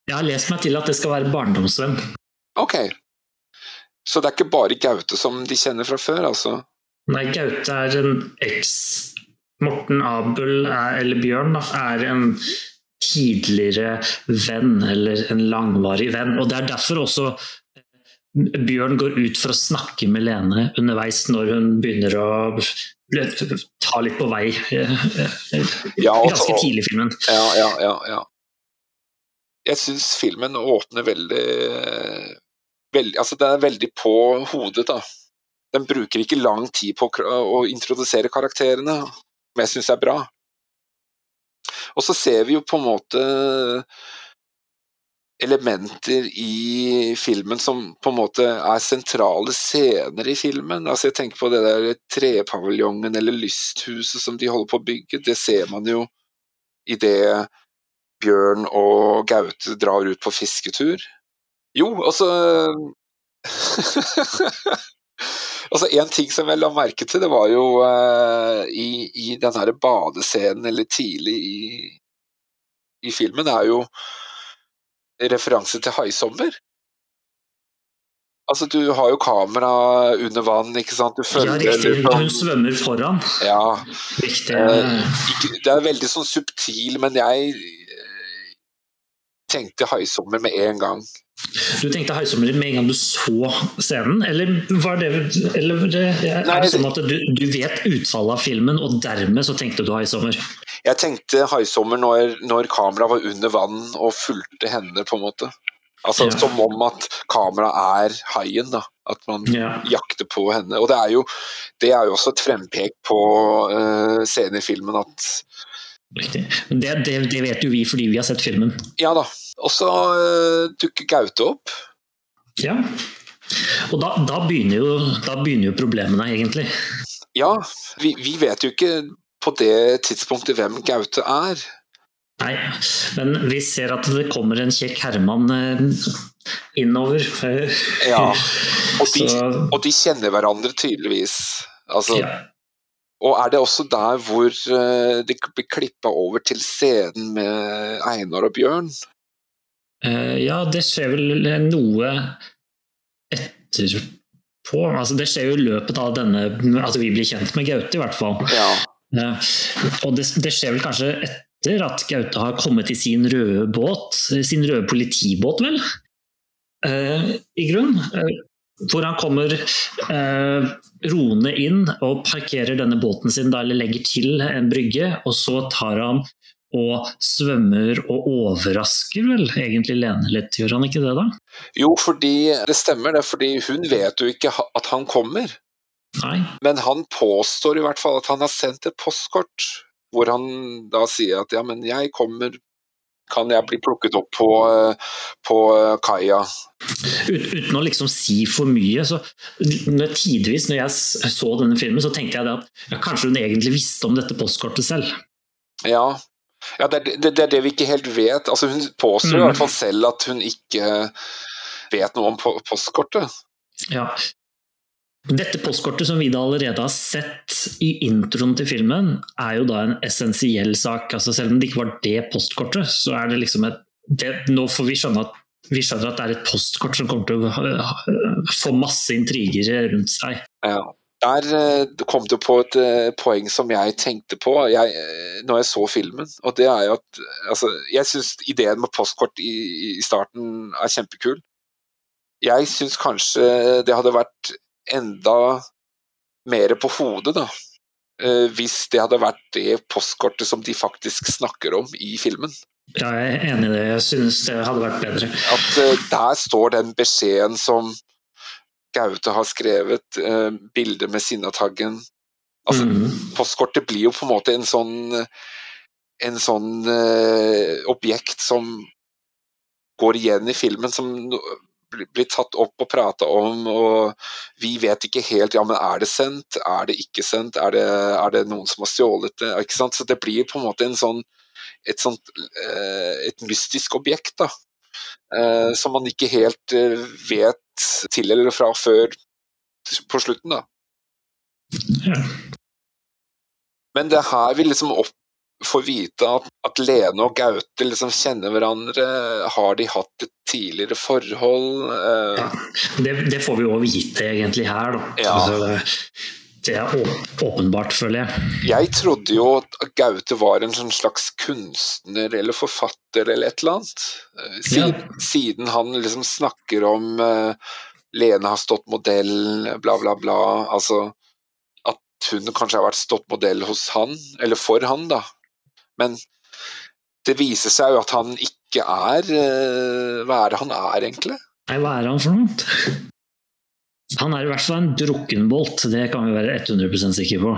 Jeg har lest meg til at det skal være barndomsvenn. Ok. Så det er ikke bare Gaute som de kjenner fra før, altså? Nei, Gaute er en eks. Morten Abel er, eller Bjørn da, er en tidligere venn, eller en langvarig venn. Og Det er derfor også Bjørn går ut for å snakke med Lene underveis når hun begynner å ta litt på vei. Ja, Ganske tidlig i filmen. Ja, ja, ja. ja. Jeg syns filmen åpner veldig, veldig Altså, den er veldig på hodet, da. Den bruker ikke lang tid på å introdusere karakterene, men jeg syns det er bra. Og så ser vi jo på en måte elementer i filmen som på en måte er sentrale scener i filmen. Altså Jeg tenker på det der trepaviljongen eller lysthuset som de holder på å bygge. Det ser man jo i det Bjørn og Gaute drar ut på fisketur. Jo, altså Altså En ting som jeg la merke til, det var jo uh, i, i den her badescenen, eller tidlig i, i filmen, er jo referanse til haisommer. Altså, du har jo kamera under vann, ikke sant. Du Ja, riktig. liksom- Hun svømmer foran. Ja. Riktig. Eh, det er veldig sånn subtil, men jeg eh, tenkte haisommer med en gang. Du tenkte haisommer med en gang du så scenen, eller var det eller det, er det sånn at du, du vet utfallet av filmen, og dermed så tenkte du haisommer? Jeg tenkte haisommer når, når kameraet var under vann og fulgte henne, på en måte. Altså Ja. Som om at kameraet er haien, da. At man Ja. jakter på henne. Og det er jo, det er jo også et frempek på uh, scenen i filmen at Riktig. Men det, det, det vet jo vi fordi vi har sett filmen. Ja da. Og så eh, dukker Gaute opp. Ja. Og da, da, begynner jo, da begynner jo problemene, egentlig. Ja, vi, vi vet jo ikke på det tidspunktet hvem Gaute er. Nei, men vi ser at det kommer en kjekk herremann eh, innover. Ja. Og de, og de kjenner hverandre tydeligvis. Altså, ja. Og er det også der hvor eh, det blir klippa over til scenen med Einar og Bjørn? Eh, ja, det skjer vel noe etterpå. Altså, det skjer jo i løpet av denne At vi blir kjent med Gaute, i hvert fall. Ja. Eh, og det, det skjer vel kanskje etter at Gaute har kommet i sin røde båt, sin røde politibåt, vel? Eh, I grunn. Eh, hvor han kommer eh, roende inn og parkerer denne båten sin, da, eller legger til en brygge, og så tar han og svømmer og overrasker vel egentlig Lene litt, gjør han ikke det da? Jo, fordi det stemmer, det. Fordi hun vet jo ikke at han kommer. Nei? Men han påstår i hvert fall at han har sendt et postkort, hvor han da sier at ja, men jeg kommer Kan jeg bli plukket opp på, på eh, kaia? Uten å liksom si for mye. så Tidvis når jeg så denne filmen, så tenkte jeg det at ja, kanskje hun egentlig visste om dette postkortet selv. Ja. Ja det, er- det, det er det vi ikke helt vet. Altså, hun påstår i Mm. hvert fall selv at hun ikke vet noe om postkortet. Ja. Dette postkortet som vi da allerede har sett i introen til filmen, er jo da en essensiell sak. Altså selv om det ikke var det postkortet, så er det liksom et det, Nå får vi skjønne at vi skjønner at det er et postkort som kommer til å få masse intriger rundt seg. Ja. Der eh, kom det på et eh, poeng som jeg tenkte på jeg, eh, når jeg så filmen. Og det er jo at altså, Jeg syns ideen med postkort i, i starten er kjempekul. Jeg syns kanskje det hadde vært enda mer på hodet, da. Hvis det hadde vært det postkortet som de faktisk snakker om i filmen. Ja, jeg er enig i det. Jeg synes det hadde vært bedre. At der står den beskjeden som Gaute har skrevet, eh, bilder med Sinnataggen. Altså, mm. postkortet blir jo på en måte en sånn en sånn eh, objekt som går igjen i filmen, som blir- tatt opp og prata om, og vi vet ikke helt ja, men er det sendt, er det ikke sendt, er det, er det noen som har stjålet det? ikke sant? Så det blir på en måte en sånn, et sånt eh, et mystisk objekt, da. Eh, som man ikke helt eh, vet til eller fra før på slutten, da. Ja. Men det er her vi liksom opp, får vite at, at Lene og Gaute liksom kjenner hverandre. Har de hatt et tidligere forhold? Eh, Ja. Det, det får vi jo vite egentlig her, da. Ja. Altså, det, er åpenbart, føler jeg. Jeg trodde jo at Gaute var en sånn slags kunstner eller forfatter eller et eller annet. Eh, Siden, Ja. siden han liksom snakker om uh, Lene har stått modell, bla, bla, bla. Altså at hun kanskje har vært stått modell hos han, eller for han, da. Men det viser seg jo at han ikke er uh, Hva er det han er, egentlig? Nei, hva er han for noe? Han er i hvert fall en drukkenbolt, det kan vi være 100% sikre på.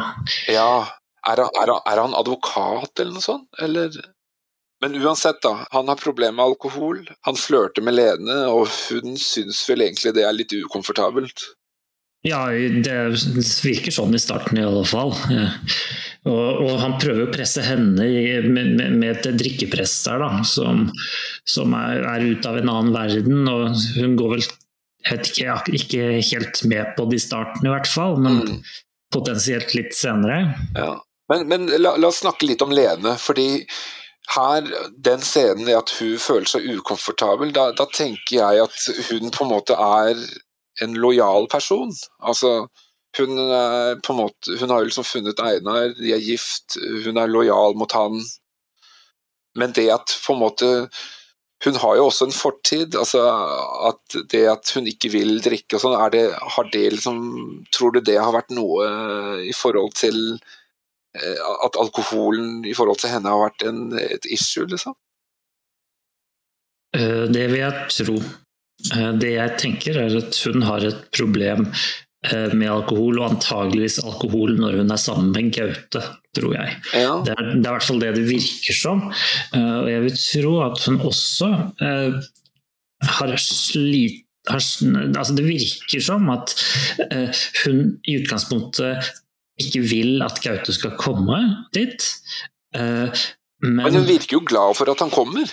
Ja, er han, er, han, er han, advokat eller noe sånt, eller Men uansett, da. Han har problemer med alkohol. Han flørter med Lene, og hun syns vel egentlig det er litt ukomfortabelt. Ja, det virker sånn i starten i alle fall. Ja. Og, og, han prøver å presse henne med, med, med et drikkepress der, da, som, som er, er ute av en annen verden. Og hun går vel jeg vet ikke, ikke helt med på det i starten i hvert fall, men mm. potensielt litt senere. Ja. Men, men la, la, oss snakke litt om Lene. fordi her, den scenen i at hun føler seg ukomfortabel, da, da tenker jeg at hun på en måte er en lojal person. Altså, hun, måte, hun har jo liksom funnet Einar, de er gift, hun er lojal mot han. Men det at på en måte Hun har jo også en fortid. altså at Det at hun ikke vil drikke og sånn, har det liksom Tror du det har vært noe i forhold til eh, at alkoholen i forhold til henne har vært en, et issue, liksom? Eh, det vil jeg tro. Eh, det jeg tenker er at hun har et problem eh, med alkohol, og antageligvis alkohol når hun er sammen med Gaute, tror jeg. Ja. Det, er, det, er, i hvert fall det det virker som. Eh, og jeg vil tro at hun også har slitt altså Det virker som at hun i utgangspunktet ikke vil at Gaute skal komme dit. Men, men hun virker jo glad for at han kommer?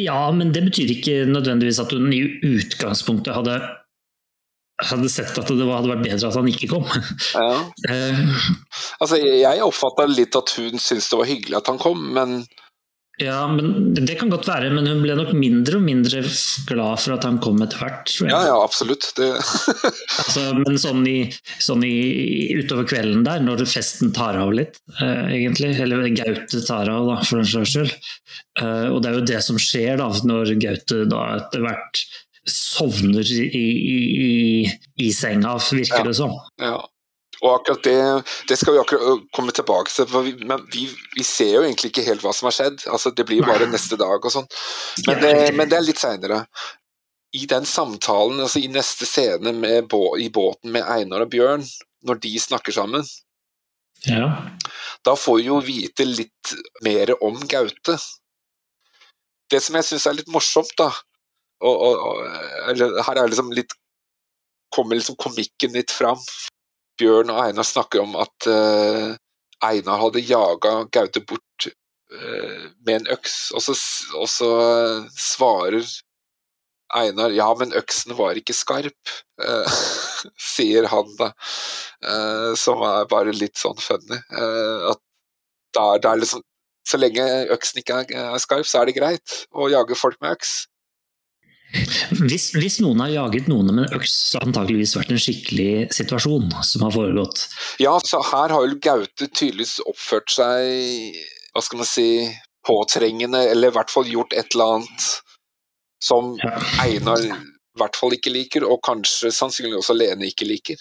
Ja, men det betyr ikke nødvendigvis at hun i utgangspunktet hadde, hadde sett at det hadde vært bedre at han ikke kom. Ja. Eh. altså, jeg oppfatta litt at hun syntes det var hyggelig at han kom, men ja, men Det kan godt være, men hun ble nok mindre og mindre glad for at han kom etter hvert. Ja, ja, absolutt. altså, men sånn, i, sånn i, utover kvelden der, når festen tar av litt, uh, egentlig, eller Gaute tar av, da, for den saks skyld. Uh, og det er jo det som skjer da, når Gaute da etter hvert sovner i, i, i senga, virker ja. det som. Ja. Og akkurat det, det skal vi akkurat komme tilbake til, for vi, men vi, vi, ser jo egentlig ikke helt hva som har skjedd. Altså, det blir bare neste dag og sånn. Men, men, det er litt seinere. I den samtalen, altså i neste scene bå, i båten med Einar og Bjørn, når de snakker sammen, ja. da får vi jo vite litt mer om Gaute. Det som jeg syns er litt morsomt, da, og, og, og eller, her er liksom litt kommer liksom komikken litt fram. Bjørn og Einar snakker om at uh, Einar hadde jaga Gaute bort uh, med en øks, og så, og så uh, svarer Einar ja, men øksen var ikke skarp, sier han da, som er bare litt sånn funny. at der, da er liksom, så lenge øksen ikke er skarp, så er det greit å jage folk med øks. Hvis, hvis, noen har jaget noen med en øks, så har det antakeligvis vært en skikkelig situasjon som har foregått. Ja, så her har jo Gaute tydeligvis oppført seg, hva skal man si, påtrengende, eller i hvert fall gjort et eller annet som ja. Einar i hvert fall ikke liker, og kanskje sannsynligvis også Lene ikke liker.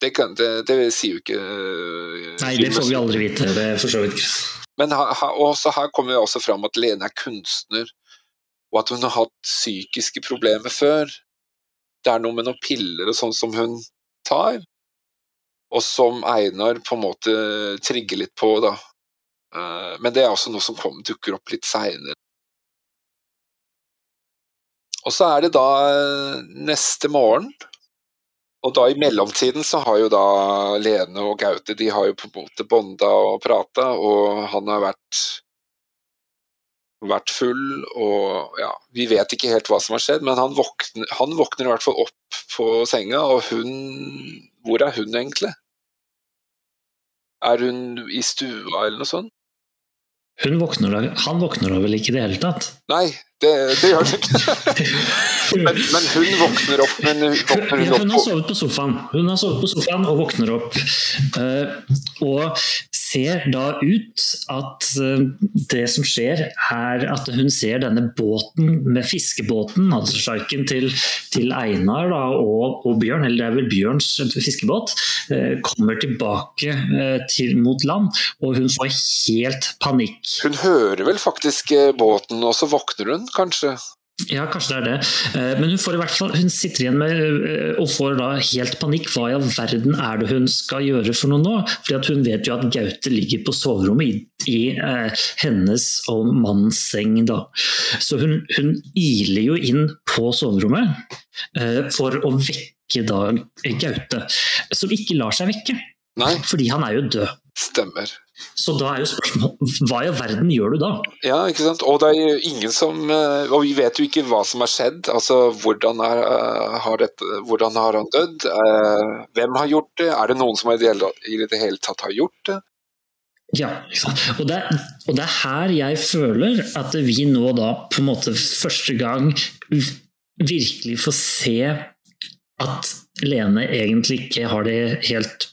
Det, kan, det, det sier jo ikke uh, Nei, det får vi aldri vite. Det for så vidt Men her, her, her kommer vi også fram at Lene er kunstner og at hun har hatt psykiske problemer før. Det er noe med noen piller og sånn som hun tar, og som Einar på en måte trigger litt på, da. Eh, men det er også noe som kom, dukker opp litt seinere. Og så er det da eh, neste morgen, og da i mellomtiden så har jo da Lene og Gaute de har jo på en måte bonda og prata, og han har vært vært full, og ja, vi vet ikke helt hva som har skjedd, men han våkner, han våkner i hvert fall opp på senga, og hun Hvor er hun egentlig? Er hun i stua eller noe sånt? Hun våkner da, han våkner da vel ikke i det hele tatt? Nei, det, det gjør hun ikke. men, men, hun våkner opp men våkner hun, opp. hun har sovet på sofaen. Hun har sovet på sofaen og våkner opp. Uh, og ser da ut at eh, det som skjer, er at hun ser denne båten med fiskebåten, altså sjarken til, til Einar da, og, og, Bjørn, eller det er vel Bjørns fiskebåt, eh, kommer tilbake eh, til, mot land, og hun får helt panikk. Hun hører vel faktisk båten, og så våkner hun kanskje? Ja, kanskje det er det. Eh, men hun får i hvert fall, hun sitter igjen med eh, og får da helt panikk. Hva i all verden er det hun skal gjøre for noe nå? Fordi at Hun vet jo at Gaute ligger på soverommet i, i eh, hennes og mannens seng. Da. Så hun, hun, iler jo inn på soverommet eh, for å vekke da Gaute, som ikke lar seg vekke. Nei. Fordi han er jo død. Stemmer. Så da er jo spørsmålet hva i all verden gjør du da? Ja, ikke sant. Og det er jo ingen som eh, Og vi vet jo ikke hva som har skjedd. Altså hvordan, er, eh, har, dette, hvordan har, han dødd? Eh, hvem har gjort det? Er det noen som i det hele tatt har gjort det? Ja, og det, og det er her jeg føler at vi nå da på en måte første gang virkelig får se at Lene egentlig ikke har det helt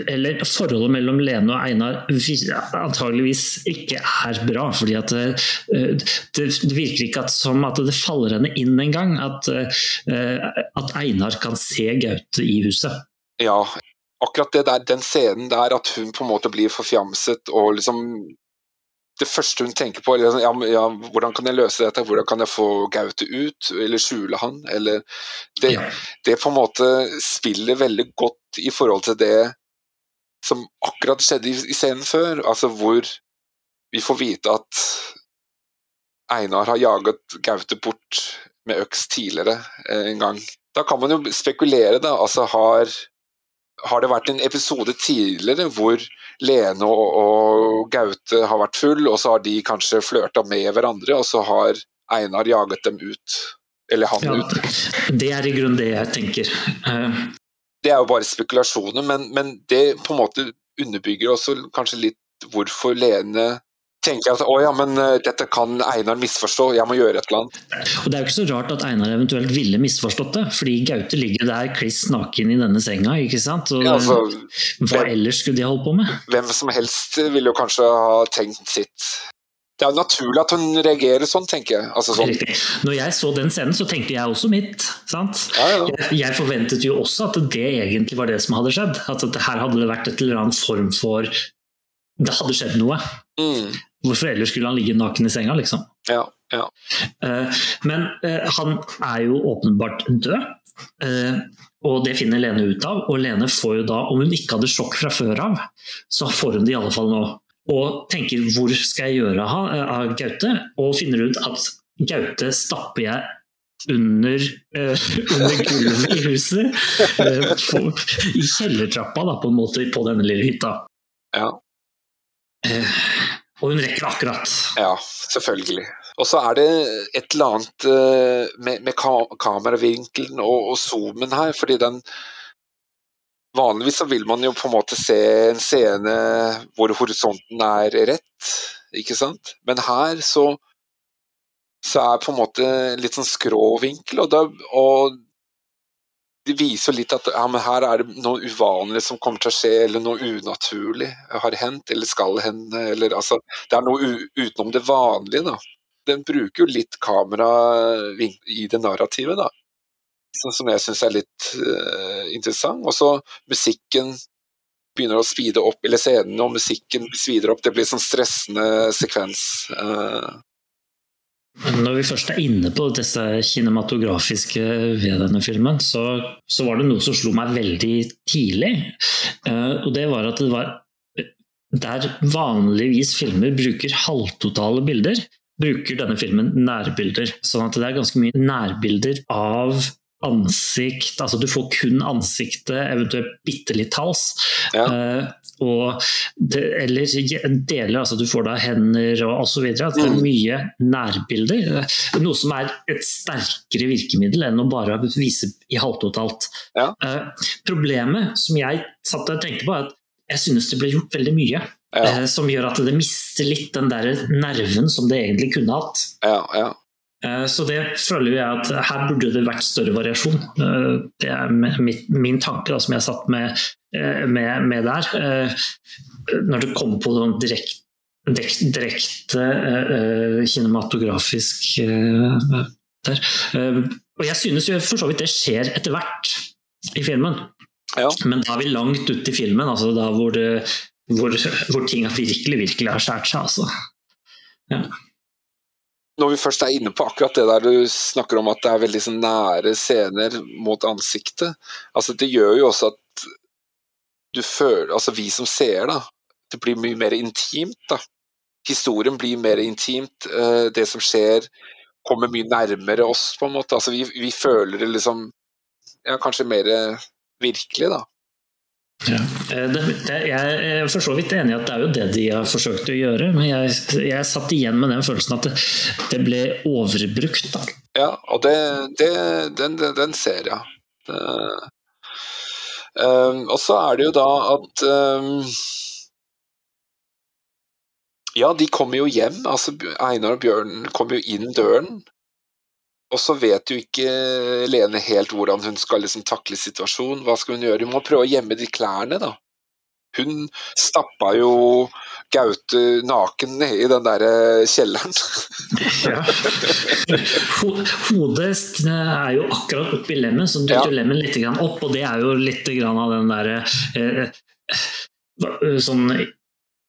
eller forholdet mellom Lene og Einar antageligvis ikke er bra. fordi at det, eh, det, virker ikke at, som at det faller henne inn engang at, eh, at Einar kan se Gaute i huset. Ja, akkurat det der, den scenen der at hun på en måte blir forfjamset og liksom det første hun tenker på, er liksom, ja, ja, hvordan kan jeg løse dette, hvordan kan jeg få Gaute ut, eller skjule han, eller det, det på en måte spiller veldig godt i forhold til det som akkurat skjedde i, i scenen før, altså hvor vi får vite at Einar har jaget Gaute bort med øks tidligere eh, en gang. Da kan man jo spekulere, da. Altså har, har det vært en episode tidligere hvor Lene og, og, Gaute har vært full, og så har de kanskje flørta med hverandre, og så har Einar jaget dem ut? Eller han ja, ut? Det er i grunnen det jeg tenker. Det er jo bare spekulasjoner, men, men, det på en måte underbygger også kanskje litt hvorfor Lene tenker at å ja, men uh, dette kan Einar misforstå, jeg må gjøre et eller annet. Og Det er jo ikke så rart at Einar eventuelt ville misforstått det, fordi Gaute ligger der kliss naken i denne senga. ikke sant? Og, ja, altså, hva hvem, ellers skulle de holdt på med? Hvem som helst ville jo kanskje ha tenkt sitt det er naturlig at hun reagerer sånn, tenker jeg. Altså, sånn. Når jeg så den scenen, så tenkte jeg også mitt. Ja, ja. Jeg, forventet jo også at det egentlig var det som hadde skjedd. At det her hadde det vært et eller annet form for Det hadde skjedd noe. Mm. Hvorfor ellers skulle han ligge naken i senga, liksom? Ja, ja. Uh, men uh, han er jo åpenbart død. Uh, og det finner Lene ut av, og Lene får jo da, om hun ikke hadde sjokk fra før av, så får hun det i alle fall nå og tenker hvor skal jeg gjøre av Gaute, og finner ut at Gaute stapper jeg under, uh, under gulvet i huset. Uh, på, I kjellertrappa, da, på en måte, på denne lille hytta. Ja. Uh, og hun rekker akkurat. Ja, selvfølgelig. Og så er det et eller annet med, med kameravinkelen og, og zoomen her, fordi den Vanligvis så vil man jo på en måte se en scene hvor horisonten er rett, ikke sant? Men her så, så er på en måte litt sånn skrå vinkel, og, og det viser litt at ja, her er det noe uvanlig som kommer til å skje, eller noe unaturlig har hendt, eller skal hende. Eller, altså, det er noe utenom det vanlige. da. Den bruker jo litt kamera i det narrativet, da som jeg syns er litt uh, interessant. Og så musikken begynner å speede opp, eller scenen og musikken svider opp. Det blir sånn stressende sekvens. Uh. Når vi først er inne på disse kinematografiske ved denne filmen, så, så var det noe som slo meg veldig tidlig. Uh, og det var at det var der vanligvis filmer bruker halvtotale bilder, bruker denne filmen nærbilder. Sånn at det er ganske mye nærbilder av ansikt altså Du får kun ansiktet, eventuelt bitte litt hals. Ja. Uh, og det, eller deler, altså du får da hender og osv. Det er mm. mye nærbilder. Noe som er et sterkere virkemiddel enn å bare vise i halvtotalt. Ja. Uh, problemet som jeg satt og tenkte på, er at jeg synes det ble gjort veldig mye. Ja. Uh, som gjør at det mister litt den der nerven som det egentlig kunne hatt. Ja, ja. Eh, så det føler jeg at her burde det vært større variasjon. Eh, det er min tanke da, som jeg satt med, eh, med, med der. Når det kommer på sånn direkte direkte kinematografisk der. Og jeg synes jo for så vidt det skjer etter hvert i filmen. Ja. Men da er vi langt ute i filmen, altså da hvor, det, hvor, hvor ting virkelig, virkelig har skåret seg. Altså. Ja når vi først er inne på akkurat det der du snakker om at det er veldig sånn nære scener mot ansiktet, altså det gjør jo også at du føler Altså vi som ser, da. Det blir mye mer intimt, da. Historien blir mer intimt. Eh, det som skjer, kommer mye nærmere oss, på en måte. Altså vi, vi føler det liksom Ja, kanskje mer virkelig, da. Ja. Eh, det, det, jeg er for så vidt enig i at det er jo det de har forsøkt å gjøre, men jeg, jeg satt igjen med den følelsen at det, det ble overbrukt. Da. Ja, og det, den, den, ser jeg. Um, og så er det jo da at um, Ja, de kommer jo hjem. altså Einar og Bjørn kommer jo inn døren. Og så vet jo ikke Lene helt hvordan hun skal liksom takle situasjonen. Hva skal hun gjøre? Hun må prøve å gjemme de klærne, da. Hun stappa jo Gaute naken i den der eh, kjelleren. ja. Hodet er jo akkurat oppi lemmen, så dytter ja. lemmen litt opp, og det er jo litt av den derre eh, eh, sånn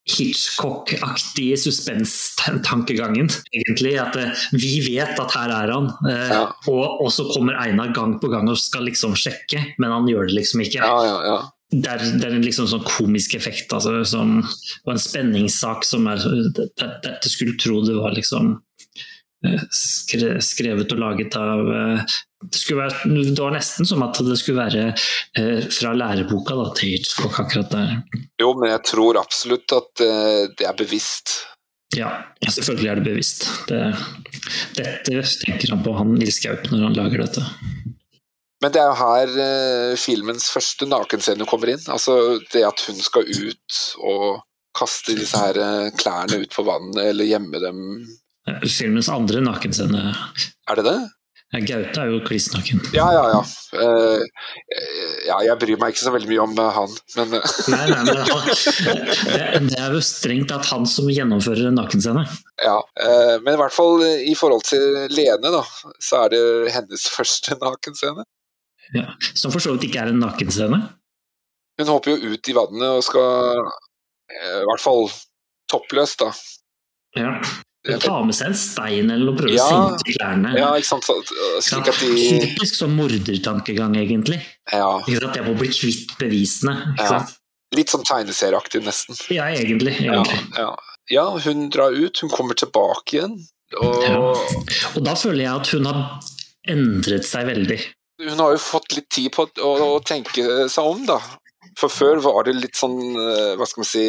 Hitchcock-aktige suspenstankegangen, egentlig. At uh, vi vet at her er han, uh, ja. og, og, så kommer Einar gang på gang og skal liksom sjekke, men han gjør det liksom ikke. Ja, ja, det, er, det er en liksom sånn komisk effekt, altså, som, og en spenningssak som er Dette skulle tro det var liksom skrevet og laget av det, være, det, var nesten som at det skulle være eh, fra læreboka da, til Hitchcock akkurat der. Jo, men jeg tror absolutt at eh, det er bevisst. Ja, selvfølgelig er det bevisst. Det, dette tenker han på, han Nils Gaup, når han lager dette. Men det er jo her eh, filmens første nakenscene kommer inn. Altså det at hun skal ut og kaste disse her eh, klærne ut på vannet, eller gjemme dem. Filmens andre nakenscene. Er det det? Gaute er jo kliss naken. Ja, ja, ja. Uh, ja. Jeg bryr meg ikke så veldig mye om uh, han, men uh. Nei, nei, men han, det, det, er jo strengt tatt han som gjennomfører en nakenscene. Ja, men i hvert fall i forhold til Lene, da, så er det hennes første nakenscene. Ja, Som for så vidt ikke er en nakenscene? Hun hopper jo ut i vannet og skal i hvert fall toppløs, da. Ja. Ta med seg en stein eller noe, prøve ja, å senke klærne. Ja, ikke sant? At de... Typisk sånn mordertankegang, egentlig. Ja. Ikke sant? Jeg må bli kvitt bevisene. Ikke ja. sant? Litt sånn tegneserieaktig, nesten. Ja, egentlig. egentlig. Ja, ja, hun drar ut, hun kommer tilbake igjen. Og... og da føler jeg at hun har endret seg veldig. Hun har jo fått litt tid på å, å tenke seg om, da. For før var det litt sånn, eh, hva skal man si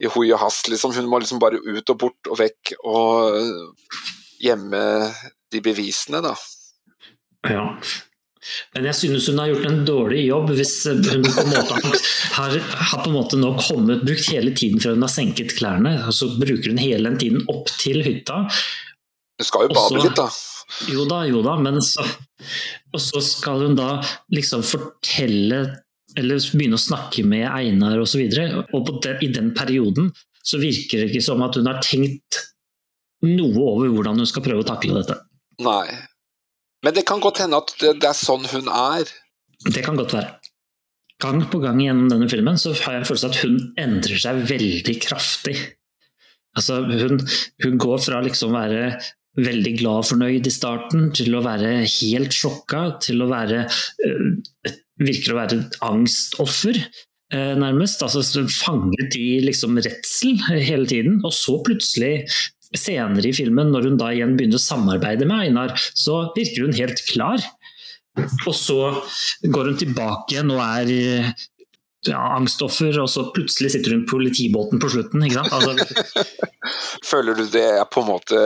i hui og hast, liksom. Hun må liksom bare ut og bort og vekk og gjemme de bevisene, da. Ja. Men jeg synes hun har gjort en dårlig jobb hvis hun på en måte har, har på en måte nå kommet, brukt hele tiden før hun har senket klærne. og Så bruker hun hele den tiden opp til hytta. Du skal jo bade litt, da. Jo da, jo da, men så Og så skal hun da liksom fortelle eller begynne å snakke med Einar osv. Og, så og den, i den perioden så virker det ikke som at hun har tenkt noe over hvordan hun skal prøve å takle dette. Nei. Men det kan godt hende at det, det er sånn hun er. Det kan godt være. Gang på gang gjennom denne filmen så har jeg en følelse av at hun endrer seg veldig kraftig. Altså, hun, hun går fra liksom å være veldig glad og fornøyd i starten, til å være helt sjokka, til å være uh, virker å være et angstoffer. Eh, nærmest, altså Fanget i liksom redsel hele tiden. Og så plutselig, senere i filmen, når hun da igjen begynner å samarbeide med Einar, så virker hun helt klar. Og så går hun tilbake igjen og er ja, angstoffer, og så plutselig sitter hun på politibåten på slutten. ikke sant? Altså, føler du det på en måte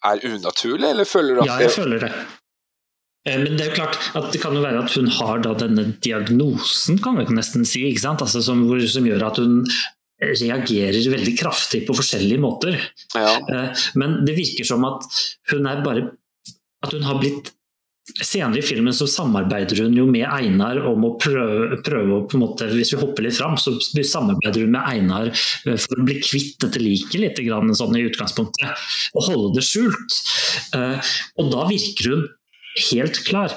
er unaturlig, eller føler du at Ja, jeg føler det. Eh, men det er jo klart at det kan jo være at hun har da denne diagnosen, kan vi nesten si, altså som, som, gjør at hun reagerer veldig kraftig på forskjellige måter. Ja. Eh, men det virker som at hun er bare At hun har blitt Senere i filmen så samarbeider hun jo med Einar om å prøve, prøve å på en måte, Hvis vi hopper litt fram, så samarbeider hun med Einar eh, for å bli kvitt dette liket litt grann, sånn i utgangspunktet. Og holde det skjult. Og da virker hun helt klar.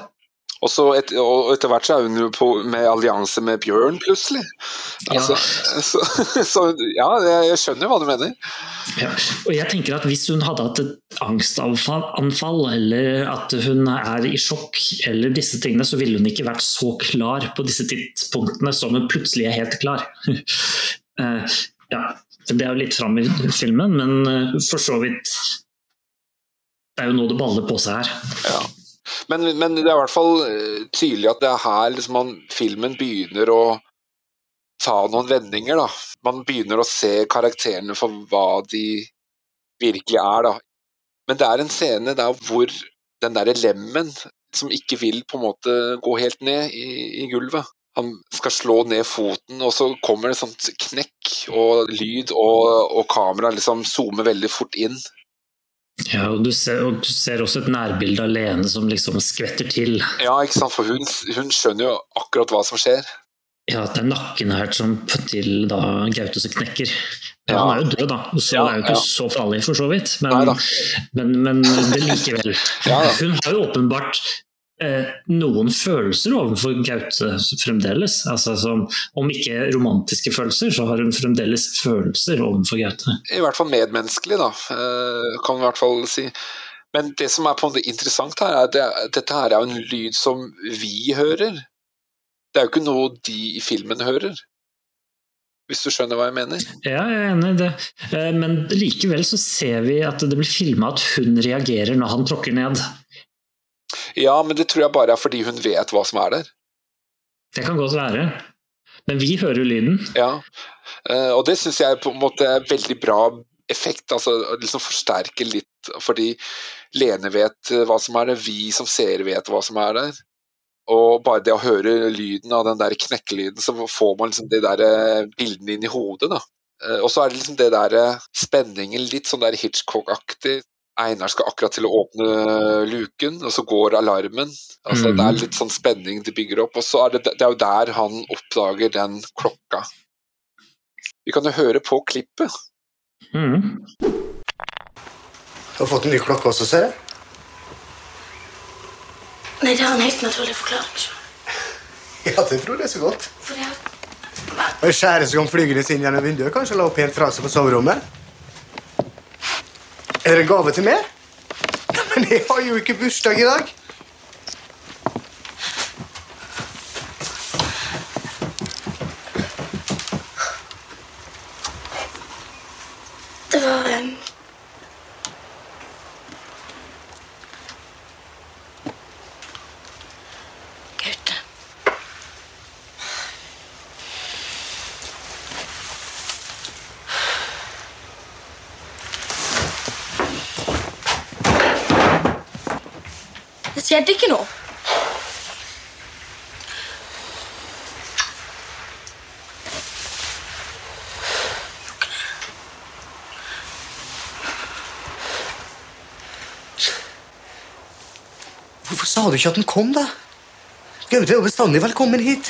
Og, så et, og etter hvert så er hun på, med allianse med Bjørn, plutselig. Altså, ja. Så, så, ja, jeg skjønner hva du mener. Ja. Og jeg tenker at Hvis hun hadde hatt et angstanfall, eller at hun er i sjokk, eller disse tingene, så ville hun ikke vært så klar på disse tidspunktene som hun plutselig er helt klar. uh, ja, Det er jo litt fram i filmen, men uh, for så vidt Det er jo nå det baller på seg her. Ja. Men, men, det er i hvert fall eh, tydelig at det er her liksom man, filmen begynner å ta noen vendinger. Da. Man begynner å se karakterene for hva de virkelig er. Da. Men det er en scene der hvor den derre lemmen som ikke vil på en måte gå helt ned i, i gulvet. Han skal slå ned foten, og så kommer det sånt knekk og lyd, og, og kameraet liksom zoomer veldig fort inn. Ja, og du, ser, og du ser, også et nærbilde av Lene som liksom skvetter til. Ja, ikke sant, for hun, hun skjønner jo akkurat hva som skjer. Ja, at det er nakken her som til da Gaute som knekker. Ja, Han er jo død, da, så ja, det er jo ikke ja. så farlig for så vidt. Men, men, men det likevel. Hun har jo åpenbart noen følelser overfor Gaute fremdeles. Altså, som, om ikke romantiske følelser, så har hun fremdeles følelser overfor Gaute. I hvert fall medmenneskelig, da, eh, kan vi i hvert fall si. Men det som er på en måte interessant her, er at dette her er en lyd som vi hører. Det er jo ikke noe de i filmen hører. Hvis du skjønner hva jeg mener? Ja, jeg er enig i det. Eh, men likevel så ser vi at det blir filma at hun reagerer når han tråkker ned. Ja, men det tror jeg bare er fordi hun vet hva som er der. Det kan godt være. Men vi hører jo lyden. Ja, eh, og det syns jeg på en måte er veldig bra effekt. altså liksom Forsterke litt, fordi Lene vet eh, hva som er der, vi som seere vet hva som er der. Og bare det å høre lyden av den der knekkelyden, så får man liksom de der eh, bildene inn i hodet. da. Og så er det liksom det der spenningen, litt sånn der Hitchcock-aktig. Einar skal akkurat til å åpne luken, og så går alarmen. Altså, mm. Det er litt sånn spenning de bygger opp. Og så er det, det er jo der han oppdager den klokka. Vi kan jo høre på klippet. Mm. Du har fått en ny klokke også, ser jeg. Nei, det har en helt naturlig forklaring. Ja, det tror jeg så godt. For det er... Skjære som kom flygende inn gjennom vinduet, kanskje la opp helt fra seg på soverommet? Er det en gave til meg? Men jeg har jo ikke bursdag i dag. Det var um skjedde ikke noe. Hvorfor sa du ikke at den kom, da? Gaute er jo bestandig velkommen hit.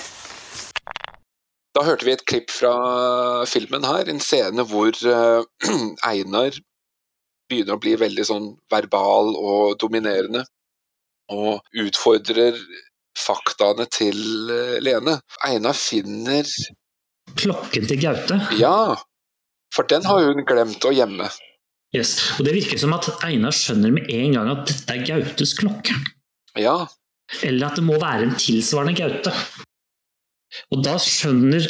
Da hørte vi et klipp fra filmen her, en scene hvor uh, Einar begynner å bli veldig sånn verbal og dominerende og utfordrer faktaene til eh, Lene. Einar finner Klokken til Gaute? Ja, for den har hun glemt å gjemme. Yes, og Det virker som at Einar skjønner med en gang at dette er Gautes klokke. Ja. Eller at det må være en tilsvarende Gaute. Og da skjønner,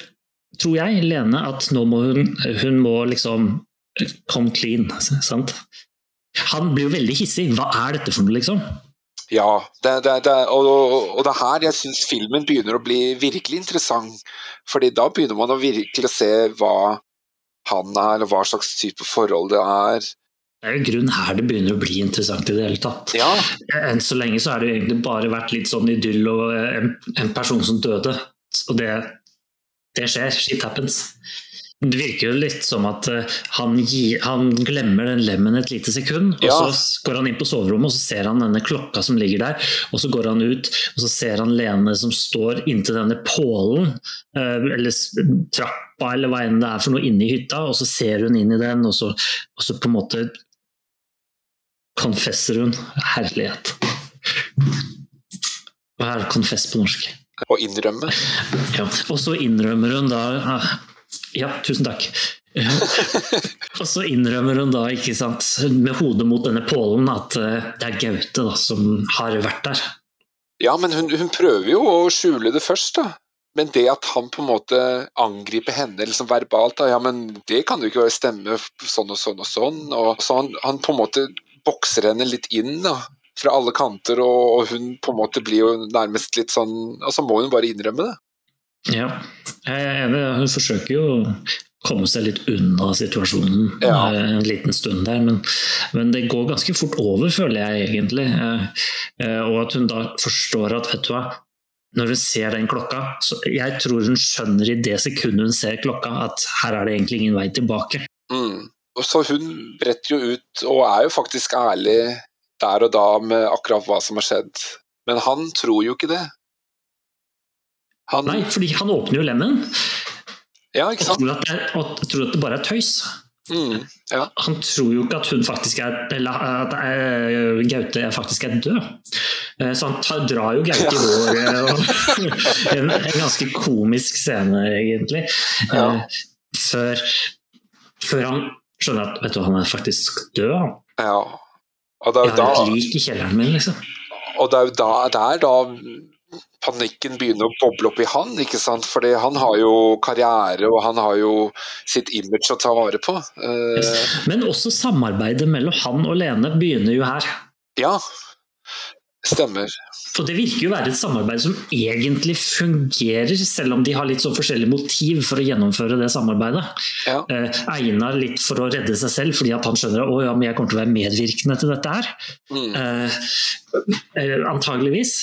tror jeg, Lene at nå må hun, hun må liksom come clean. sant? Han blir jo veldig hissig. Hva er dette for noe, liksom? Ja, det, det, det, og, og, det er her jeg syns filmen begynner å bli virkelig interessant. fordi da begynner man å virkelig se hva han er, og hva slags type forhold det er. Det er jo grunnen her det begynner å bli interessant i det hele tatt. Ja. Enn så lenge så har det jo egentlig bare vært litt sånn idyll og en, en person som døde. Og det, det skjer. Shit happens. Det virker jo litt som at eh, han, gi, han glemmer den lemmen et lite sekund. Ja. Og så går han inn på soverommet og så ser han denne klokka som ligger der. Og så går han ut og så ser han Lene som står inntil denne pålen, eh, eller trappa eller hva enn det er for noe inne i hytta. Og så ser hun inn i den, og så, og så på en måte konfesser hun herlighet. Hva er konfess på norsk? Å innrømme. Ja, og så innrømmer hun da Ja, tusen takk. og så innrømmer hun da, ikke sant, med hodet mot denne pålen, at eh, det er Gaute da, som har vært der. Ja, men hun, hun prøver jo å skjule det først, da. Men det at han på en måte angriper henne liksom verbalt, da, ja, men det kan jo ikke være stemme sånn og sånn og sånn. Og så han, han på en måte bokser henne litt inn da, fra alle kanter, og, og hun på en måte blir jo nærmest litt sånn Og så må hun bare innrømme det. Ja, jeg er enig. Hun forsøker jo å komme seg litt unna situasjonen Ja. eh, en liten stund der, men, men det går ganske fort over, føler jeg egentlig. Eh, eh, Og at hun da forstår at, vet du hva, når hun ser den klokka så Jeg tror hun skjønner i det sekundet hun ser klokka, at her er det egentlig ingen vei tilbake. Mm. Og så hun bretter jo ut, og er jo faktisk ærlig der og da med akkurat hva som har skjedd. Men han tror jo ikke det. Han, Nei, fordi han åpner jo lemmen ja, ikke og sant? tror at det, og tror at det bare er tøys. Mm, ja. Han tror jo ikke at hun faktisk er Eller at eh, Gaute faktisk er død. Eh, Så han tar, drar jo Gaute i håret. En, en ganske komisk scene, egentlig. Ja. Eh, Før, før han skjønner at vet du, han er faktisk død. han. ja. Og det er jo da lik i kjelleren min, liksom. Og det er jo da, der da panikken begynner å boble opp i han, ikke sant? Fordi han har jo karriere, og han har jo sitt image å ta vare på. Eh, Men også samarbeidet mellom han og Lene begynner jo her. ja, stemmer. For det virker jo å være et samarbeid som egentlig fungerer, selv om de har litt sånn forskjellig motiv for å gjennomføre det samarbeidet. Ja. Eh, Einar litt for å redde seg selv, fordi at han skjønner at ja, men jeg kommer til å være medvirkende til dette her. Mm. Eh, eh, antageligvis.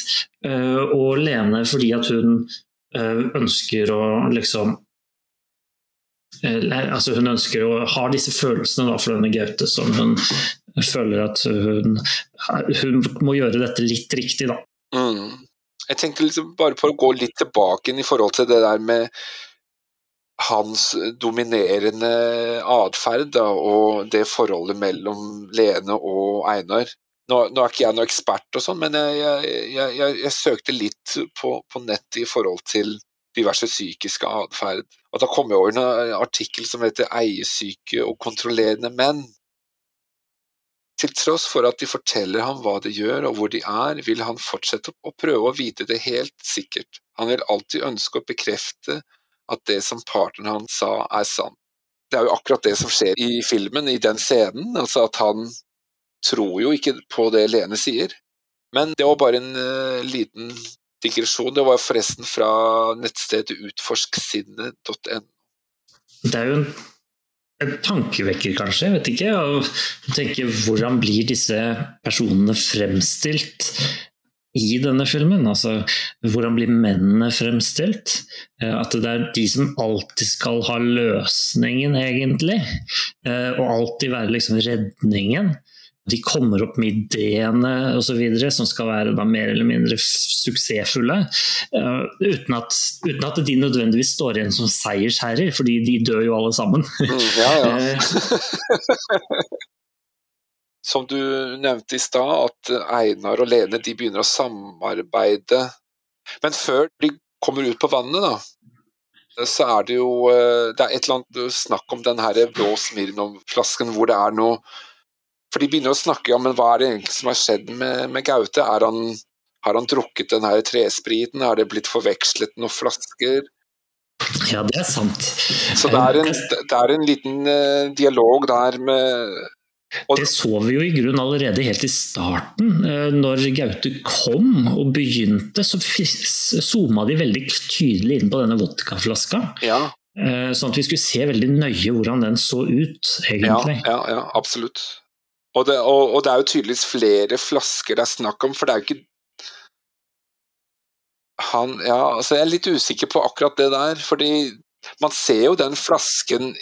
Eh, og Lene fordi at hun eh, ønsker å liksom altså Hun ønsker å ha disse følelsene for denne Gaute, som hun føler at hun, hun må gjøre dette litt riktig, da. Mm. Jeg tenkte liksom bare på å gå litt tilbake i forhold til det der med hans dominerende atferd og det forholdet mellom Lene og Einar. Nå, nå er ikke jeg noen ekspert, og sånn, men jeg, jeg, jeg, jeg, søkte litt på, på nettet i forhold til diverse psykiske atferd. Og da kom jeg over en artikkel som heter 'Eiesyke og kontrollerende menn'. Til tross for at de forteller ham hva de gjør og hvor de er, vil han fortsette å prøve å vite det helt sikkert. Han vil alltid ønske å bekrefte at det som partneren hans sa, er sant. Det er jo akkurat det som skjer i filmen, i den scenen. Altså at han tror jo ikke på det Lene sier. Men det var bare en uh, liten digresjon. Det var forresten fra nettstedet utforsksinnet.no. Det er jo en, tankevekker, kanskje. Jeg vet ikke. Å tenke hvordan blir disse personene fremstilt i denne filmen? Altså, hvordan blir mennene fremstilt? Eh, At det er de som alltid skal ha løsningen, egentlig. eh, Og alltid være liksom redningen. De kommer opp med ideene osv. som skal være mer eller mindre suksessfulle. eh, uten, at, uten at de nødvendigvis står igjen som seiersherrer, fordi de dør jo alle sammen. Mm, ja, ja. Eh, Som du nevnte i stad, at Einar og Lene de begynner å samarbeide. Men før de kommer ut på vannet, da, så er det jo eh, Det er et eller annet snakk om den her blå Smirnov-flasken hvor det er noe For de begynner å snakke om men hva er det egentlig som har skjedd med, med Gaute. Er han, har han drukket den her trespriten? Er det blitt forvekslet noen flasker? ja, det er sant. Så det er en, det er en liten uh, dialog der med og, Det så vi jo i grunn allerede helt i starten. Uh, Når Gaute kom og begynte, så zooma de veldig tydelig inn på denne vodkaflaska. Ja, Uh, Sånn at vi skulle se veldig nøye hvordan den så ut, ja, ja, ja absolutt. Og det, og, og det er jo tydeligvis flere flasker det er snakk om, for det er jo ikke han, ja, altså Jeg er litt usikker på akkurat det der, fordi Man ser jo den flasken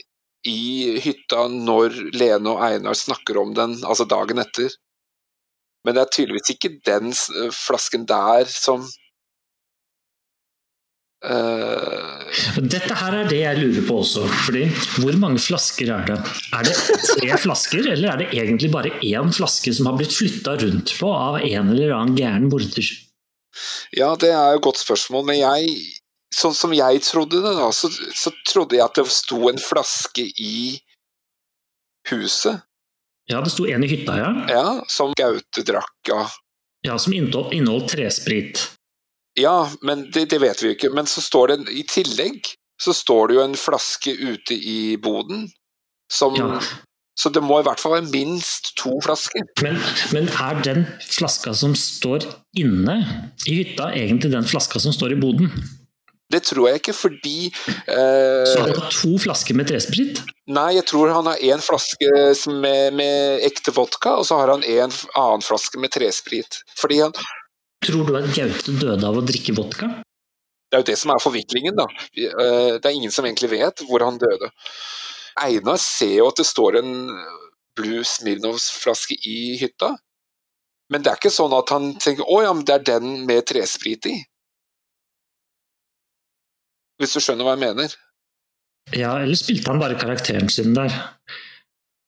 i hytta når Lene og Einar snakker om den, altså dagen etter. Men det er tydeligvis ikke den flasken der som uh... Dette her er det jeg lurer på også. fordi Hvor mange flasker er det? Er det tre flasker, eller er det egentlig bare én flaske som har blitt flytta rundt på av en eller annen gæren morder? Ja, det er jo et godt spørsmål, men jeg Sånn som jeg trodde det, da, så, så trodde jeg at det sto en flaske i huset. Ja, det sto en i hytta, ja. Ja, Som Gaute drakk av. Ja, som inneholdt tresprit. Ja, men det, det, vet vi jo ikke. Men så står det i tillegg så står det jo en flaske ute i boden som ja. Så det må i hvert fall være minst to flasker. Men, men, er den flaska som står inne i hytta, egentlig den flaska som står i boden? Det tror jeg ikke, fordi eh, Så han har to flasker med tresprit? Nei, jeg tror han har én flaske med, med, ekte vodka, og så har han en annen flaske med tresprit. Fordi han Tror du at Gaute døde av å drikke vodka? Det er jo det som er forviklingen, da. Eh, det er ingen som egentlig vet hvor han døde. Einar ser jo at det står en Blue Smirnovs-flaske i hytta, men det er ikke sånn at han tenker 'å ja, men det er den med tresprit i'. Hvis du skjønner hva jeg mener? Ja, eller spilte han bare karakteren sin der?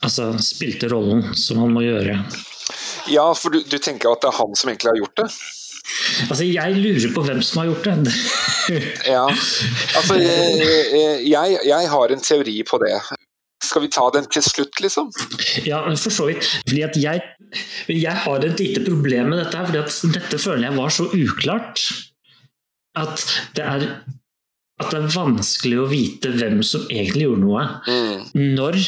Altså spilte rollen som han må gjøre. Ja, for du, du tenker at det er han som egentlig har gjort det? Altså, jeg lurer på hvem som har gjort det. ja, altså jeg, jeg, har en teori på det. Skal vi ta den til slutt, liksom? Ja, for så vidt. Fordi at jeg, jeg har et lite problem med dette. her. fordi at Dette føler jeg var så uklart at det er, at det er vanskelig å vite hvem som egentlig gjorde noe. Mm. Når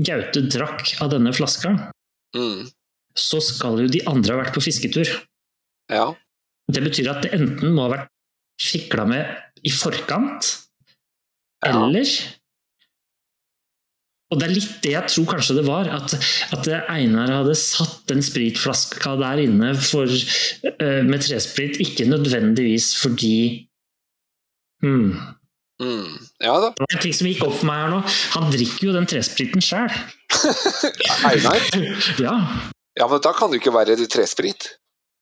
Gaute drakk av denne flaska, mm. så skal jo de andre ha vært på fisketur. Ja. Det betyr at det enten må ha vært fikla med i forkant, ja. eller og det er litt det jeg tror kanskje det var, at, at Einar hadde satt den spritflaska der inne for, uh, med tresprit, ikke nødvendigvis fordi hmm. Mm, ja da. Det er en ting som gikk opp for meg her nå. Han drikker jo den trespriten sjøl. Einar? ja. ja, men da kan det jo ikke være tresprit.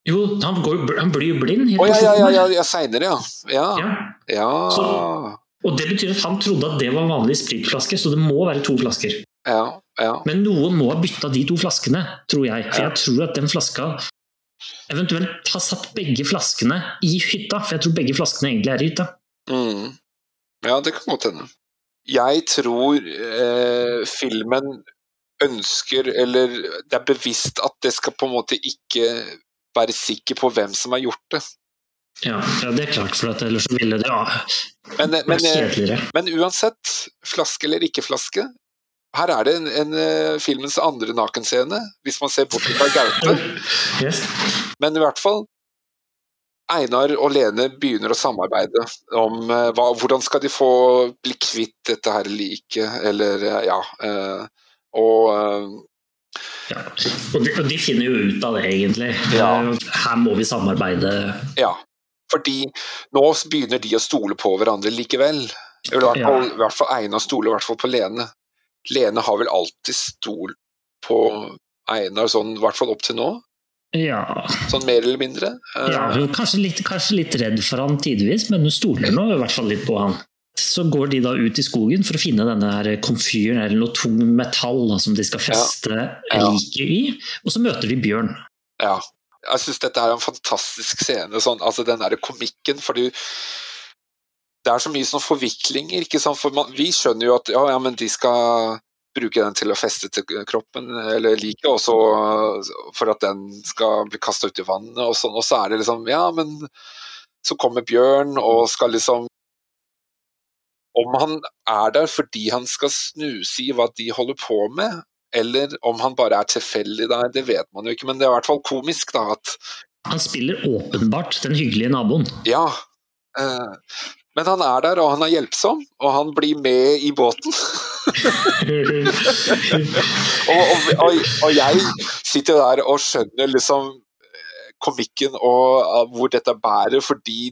Jo, han, går, han blir blind. Å oh, ja, ja, ja, ja, seinere, ja. Ja. ja. ja. Så, og det betyr at han trodde at det var vanlig spritflaske, så det må være to flasker. Ja, ja. Men noen må ha bytta de to flaskene, tror jeg. For jeg tror at den flaska eventuelt har satt begge flaskene i hytta. For jeg tror begge flaskene egentlig er i hytta. Mm. Ja, det kan godt hende. Jeg tror eh, filmen ønsker, eller det er bevisst at det skal på en måte ikke være sikker på hvem som har gjort det. Ja, ja det er klart, for at ellers ville det ja, men, men, kjedeligere. Men uansett, flaske eller ikke flaske, her er det en, en, uh, filmens andre nakenscene, hvis man ser bort fra Gaute. yes. Men i hvert fall Einar og Lene begynner å samarbeide om hva, hvordan skal de få bli kvitt dette her liket, eller ja Og ja. Og, de, og, de, finner jo ut av det, egentlig. Ja. Her må vi samarbeide. Ja, fordi nå begynner de å stole på hverandre likevel. I hvert fall, ja. hvert fall Einar stoler i hvert fall på Lene. Lene har vel alltid stolt på Einar, sånn, i hvert fall opp til nå. Ja. Sånn mer eller mindre. Ja, hun kanskje litt, kanskje litt redd for han tidvis, men hun stoler nå i hvert fall litt på han. Så går de da ut i skogen for å finne denne her komfyren, eller noe tung metall som de skal feste ja. ja. liket i, og så møter de bjørn. Ja. Jeg syns dette er en fantastisk scene, sånn, altså den derre komikken, for det er så mye sånn forviklinger, ikke sant? for man, vi skjønner jo at ja, ja, men de skal bruke den til å feste til kroppen eller liket, og så for at den skal bli kasta ut i vannet og sånn, og så er det liksom Ja, men så kommer Bjørn og skal liksom om han er der fordi han skal snuse i hva de holder på med, eller om han bare er tilfeldig der, det vet man jo ikke. Men det er i hvert fall komisk, da. at Han spiller åpenbart den hyggelige naboen. Ja. Eh, men han er der, og han er hjelpsom, og han blir med i båten. og, og, og, jeg sitter der og skjønner liksom eh, komikken og hvor dette bærer, fordi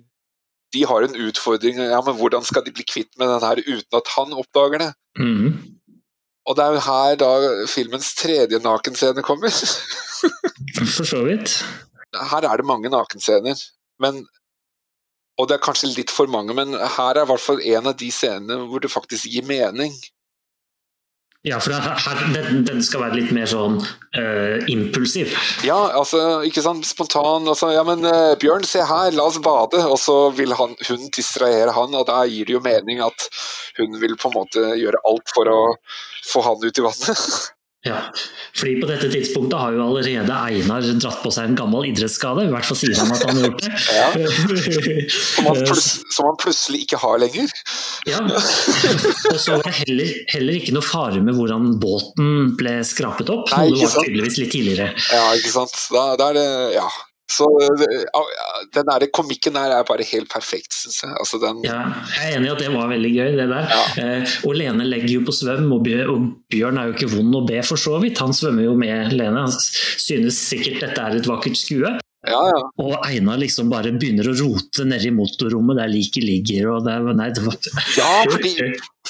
de har en utfordring. Ja, men hvordan skal de bli kvitt med den her uten at han oppdager det? Mm. Og det er jo her da filmens tredje nakenscene kommer. For så vidt. her er det mange nakenscener, men og det er kanskje litt for mange, men her er i hvert fall en av de scenene hvor det faktisk gir mening. Ja, for den skal være litt mer sånn uh, impulsiv. Ja, altså, ikke sant, spontan. Altså, ja, men uh, Bjørn, se her, la oss bade. Og så vil han, hun distrahere han, og da gir det jo mening at hun vil på en måte gjøre alt for å få han ut i vannet. Ja, fordi på dette tidspunktet har jo allerede Einar dratt på seg en gammel idrettsskade. I hvert fall sier han at han har gjort det. Som han, som han plutselig ikke har lenger. Ja, og så var det heller, heller ikke noe fare med hvordan båten ble skrapet opp. Nei, noe det var tydeligvis litt tidligere. Ja, ikke sant. Da, da er det Ja. Så eh, den der komikken her er bare helt perfekt, syns jeg. Altså, den, Ja, jeg er enig i at det var veldig gøy, det der. Ja. Eh, og Lene legger jo på svøm, og Bjørn, er jo ikke vond å be for så vidt. Han svømmer jo med Lene. Han synes sikkert dette er et vakkert skue. ja, ja. Og Einar liksom bare begynner å rote nedi motorrommet der liket ligger. og det, nei, det var... Ja, fordi,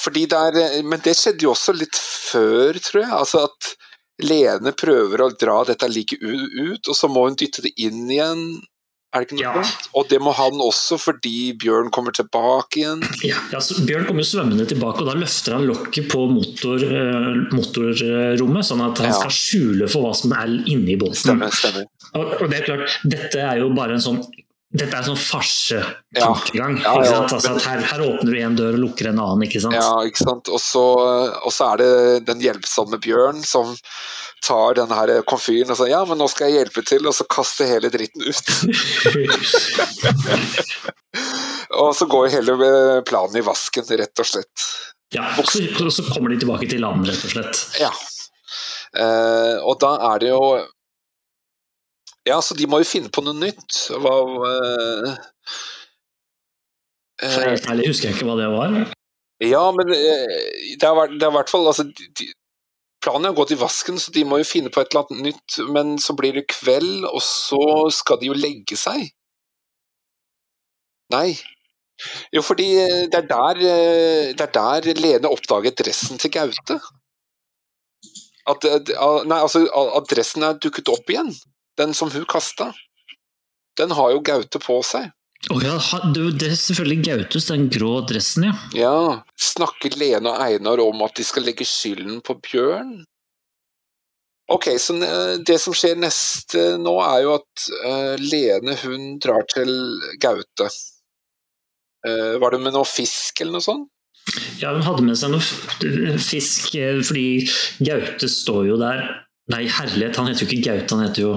fordi det er Men det skjedde jo også litt før, tror jeg. Altså at Lene prøver å dra dette liket ut, og så må hun dytte det inn igjen. Er det ikke noe Ja. Og det må han også, fordi Bjørn kommer tilbake igjen. Ja, ja, så Bjørn kommer jo svømmende tilbake, og da løfter han lokket på motor, eh, motorrommet, sånn at han Ja. skal skjule for hva som er inni båten. Stemmer, stemmer. Og, og det er klart, dette er jo bare en sånn dette er en sånn farsetankegang. Ja, ja, ja. Altså her, her åpner du en dør og lukker en annen. ikke sant? Ja, ikke sant. Og så, og så er det den hjelpsomme Bjørn som tar den her komfyren og sier ja, men nå skal jeg hjelpe til, og så kaster hele dritten ut. Og så går hele planen i vasken, rett og slett. Ja, og så, og så kommer de tilbake til land, rett og slett. Ja. Eh, og da er det jo Ja, så de må jo finne på noe nytt. Hva uh, eh, ærlig husker jeg ikke hva det var. Ja, men uh, det er i hvert fall altså, de, Planen er å gå til vasken, så de må jo finne på et eller annet nytt. Men så blir det kveld, og så skal de jo legge seg. Nei. Jo, fordi eh, det er der, det er der Lene oppdager dressen til Gaute. At, ah, nei, altså, at dressen er dukket opp igjen. Den som hun kasta. Den har jo Gaute på seg. Å ja, det er selvfølgelig Gautus, den grå dressen, ja. Ja, snakker Lene og Einar om at de skal legge skylden på Bjørn? Ok, så det som skjer neste nå er jo at eh, Lene hun drar til Gaute. Eh, var det med noe fisk eller noe sånt? Ja, Hun hadde med seg noe fisk, eh, fordi Gaute står jo der Nei, herlighet, han heter jo ikke Gaute, han heter jo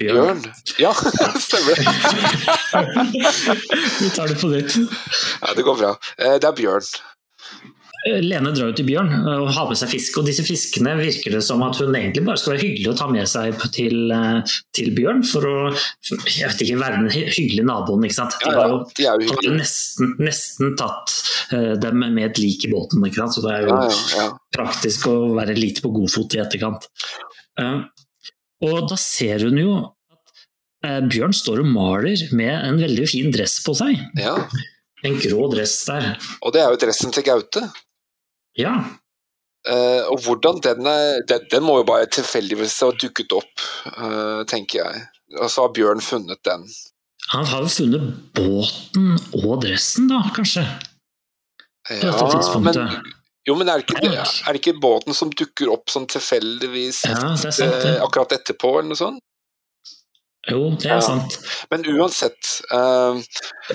Bjørn. Ja, stemmer. Vi tar det på nytt. Ja, det går bra. Eh, det er Bjørn. Eh, Lene drar jo til Bjørn eh, og har med seg fisk, og disse fiskene virker det som at hun egentlig bare skal være hyggelig å ta med seg til, til Bjørn for å jeg vet ikke, være den hyggelige naboen. ikke sant? De var har ja, jo, de er jo jo nesten, nesten tatt dem med et lik i båten, ikke sant? så det er jo Ja, ja, ja. praktisk å være litt på godfot i etterkant. Eh, og da ser hun jo at eh, Bjørn står og maler med en veldig fin dress på seg. ja. En grå dress der. Og det er jo dressen til Gaute. Ja, Eh, og hvordan den er den, den må jo bare tilfeldigvis ha dukket opp, eh, tenker jeg. Og så har Bjørn funnet den. Han har jo funnet båten og dressen, da, kanskje? dette tidspunktet. men, jo, men er det, ikke, er det ikke båten som dukker opp sånn tilfeldigvis Ja, sant, eh, akkurat etterpå, eller noe sånt? Jo, det er Ja. sant. Men uansett uh,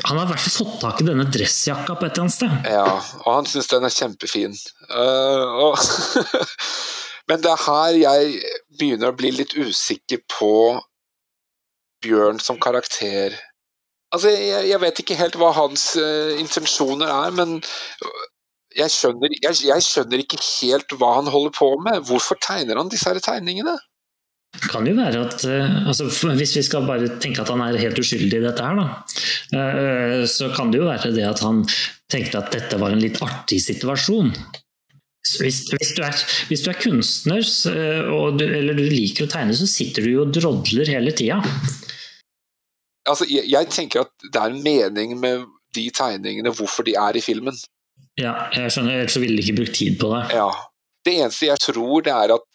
Han har i hvert fall fått tak i denne dressjakka på et eller annet sted. Ja, og han syns den er kjempefin. Uh, og Men det er her jeg begynner å bli litt usikker på Bjørn som karakter. Altså, jeg, jeg vet ikke helt hva hans uh, intensjoner er, men jeg skjønner, jeg, jeg skjønner ikke helt hva han holder på med. Hvorfor tegner han disse her tegningene? Det kan jo være at eh, altså, Hvis vi skal bare tenke at han er helt uskyldig i dette her, da, eh, så kan det jo være det at han tenkte at dette var en litt artig situasjon. Hvis, hvis, du, er, hvis du er kunstner og du, eller du liker å tegne, så sitter du jo og drodler hele tida. Altså, jeg, jeg tenker at det er en mening med de tegningene, hvorfor de er i filmen. Ja, jeg skjønner, ellers ville de ikke brukt tid på det. Ja. Det eneste jeg tror, det er at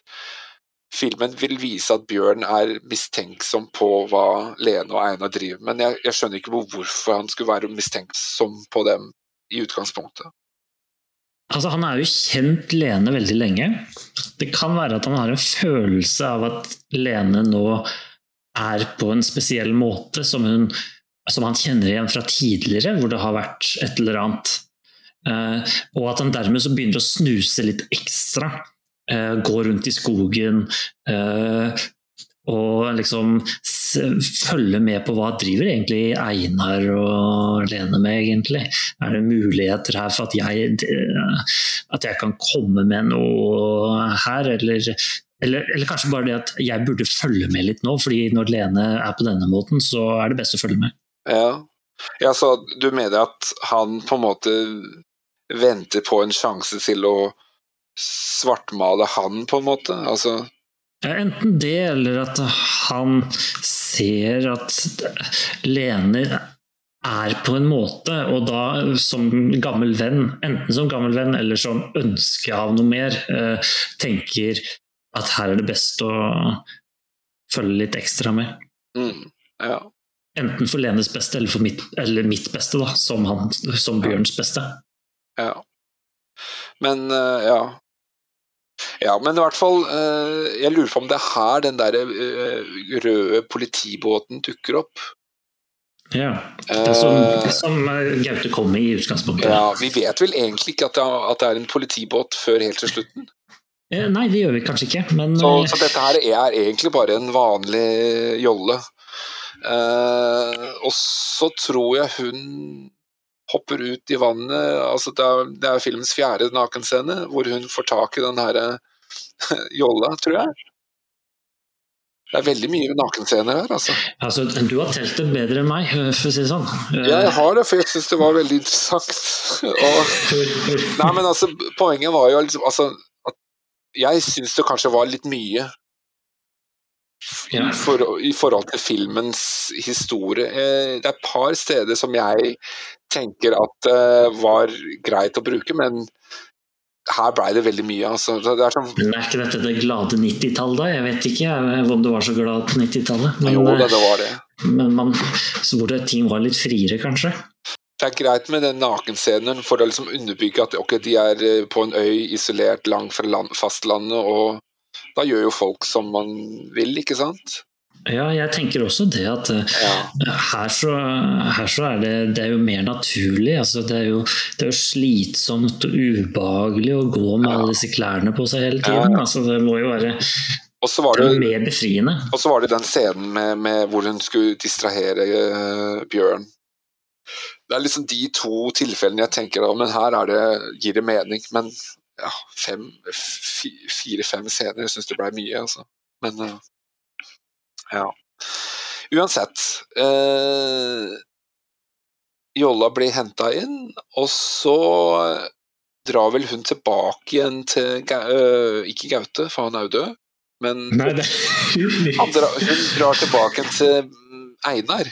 filmen vil vise at Bjørn er mistenksom på hva Lene og Einar driver med, men jeg, jeg skjønner ikke hvorfor han skulle være mistenksom på dem i utgangspunktet. Altså, Han er jo kjent Lene veldig lenge. Det kan være at han har en følelse av at Lene nå er på en spesiell måte som, hun, som han kjenner igjen fra tidligere, hvor det har vært et eller annet. Uh, og at han dermed så begynner å snuse litt ekstra. Uh, gå rundt i skogen uh, og liksom følge med på hva driver egentlig Einar og Lene med, egentlig. Er det muligheter her for at jeg, at jeg kan komme med noe her, eller eller, eller, kanskje bare det at jeg burde følge med litt nå, fordi når Lene er på denne måten, så er det best å følge med. Ja, ja så du mener at han på en måte venter på en sjanse til å svartmale han, på en måte? Altså Enten det, eller at han ser at Lene er på en måte, og da som gammel venn, enten som gammel venn eller som ønske av noe mer, eh, tenker at her er det best å følge litt ekstra med. Mm, ja. Enten for Lenes beste eller for mitt, eller mitt beste, da, som, han, som Bjørns beste. Ja. Men uh, ja. Ja, men i hvert fall uh, Jeg lurer på om det er her den der uh, røde politibåten dukker opp. Ja. Det som, det som Gaute kom med i utgangspunktet. Ja, Vi vet vel egentlig ikke at det, er en politibåt før helt til slutten? Eh, nei, det gjør vi kanskje ikke, men Så, så dette her er egentlig bare en vanlig jolle. Eh, og så tror jeg hun hopper ut i vannet. altså Det er, det er filmens fjerde nakenscene, hvor hun får tak i den her jolla, tror jeg. Det er veldig mye nakenscener her, altså. altså. Du har telt det bedre enn meg, for å si det sånn. Jeg har det, for jeg syns det var veldig interessant. Og, nei, men altså, poenget var jo liksom altså, jeg syns det kanskje var litt mye i, for, i, forhold til filmens historie. Eh, det er et par steder som jeg tenker at uh, var greit å bruke, men her blei det veldig mye. Altså. Det er, men er ikke dette det glade 90-tallet, da? Jeg vet ikke om det var så glad på 90-tallet. Jo det, det var det. Men man, så hvor det, ting var litt friere, kanskje? det er greit med den nakenscenen for å liksom underbygge at okay, de er eh, på en øy isolert langt fra land, fastlandet, og da gjør jo folk som man vil, ikke sant? Ja, jeg tenker også det at eh, her, så, her, så, er det, det er jo mer naturlig. Altså, det, er jo, det, er jo, slitsomt og ubehagelig å gå med alle disse klærne på seg hele tiden. Altså, det må jo være det, mer befriende. Og så var det den scenen med, med hvor hun skulle distrahere uh, Bjørn det er liksom de to tilfellene jeg tenker om, men her det, gir det mening. Men ja, fire-fem scener syns det ble mye, altså. Men uh, ja. Uansett. Eh, Jolla blir henta inn, og så drar vel hun tilbake igjen til uh, Ikke Gaute, for han er jo død, men Nei, det... drar, hun drar tilbake til Einar.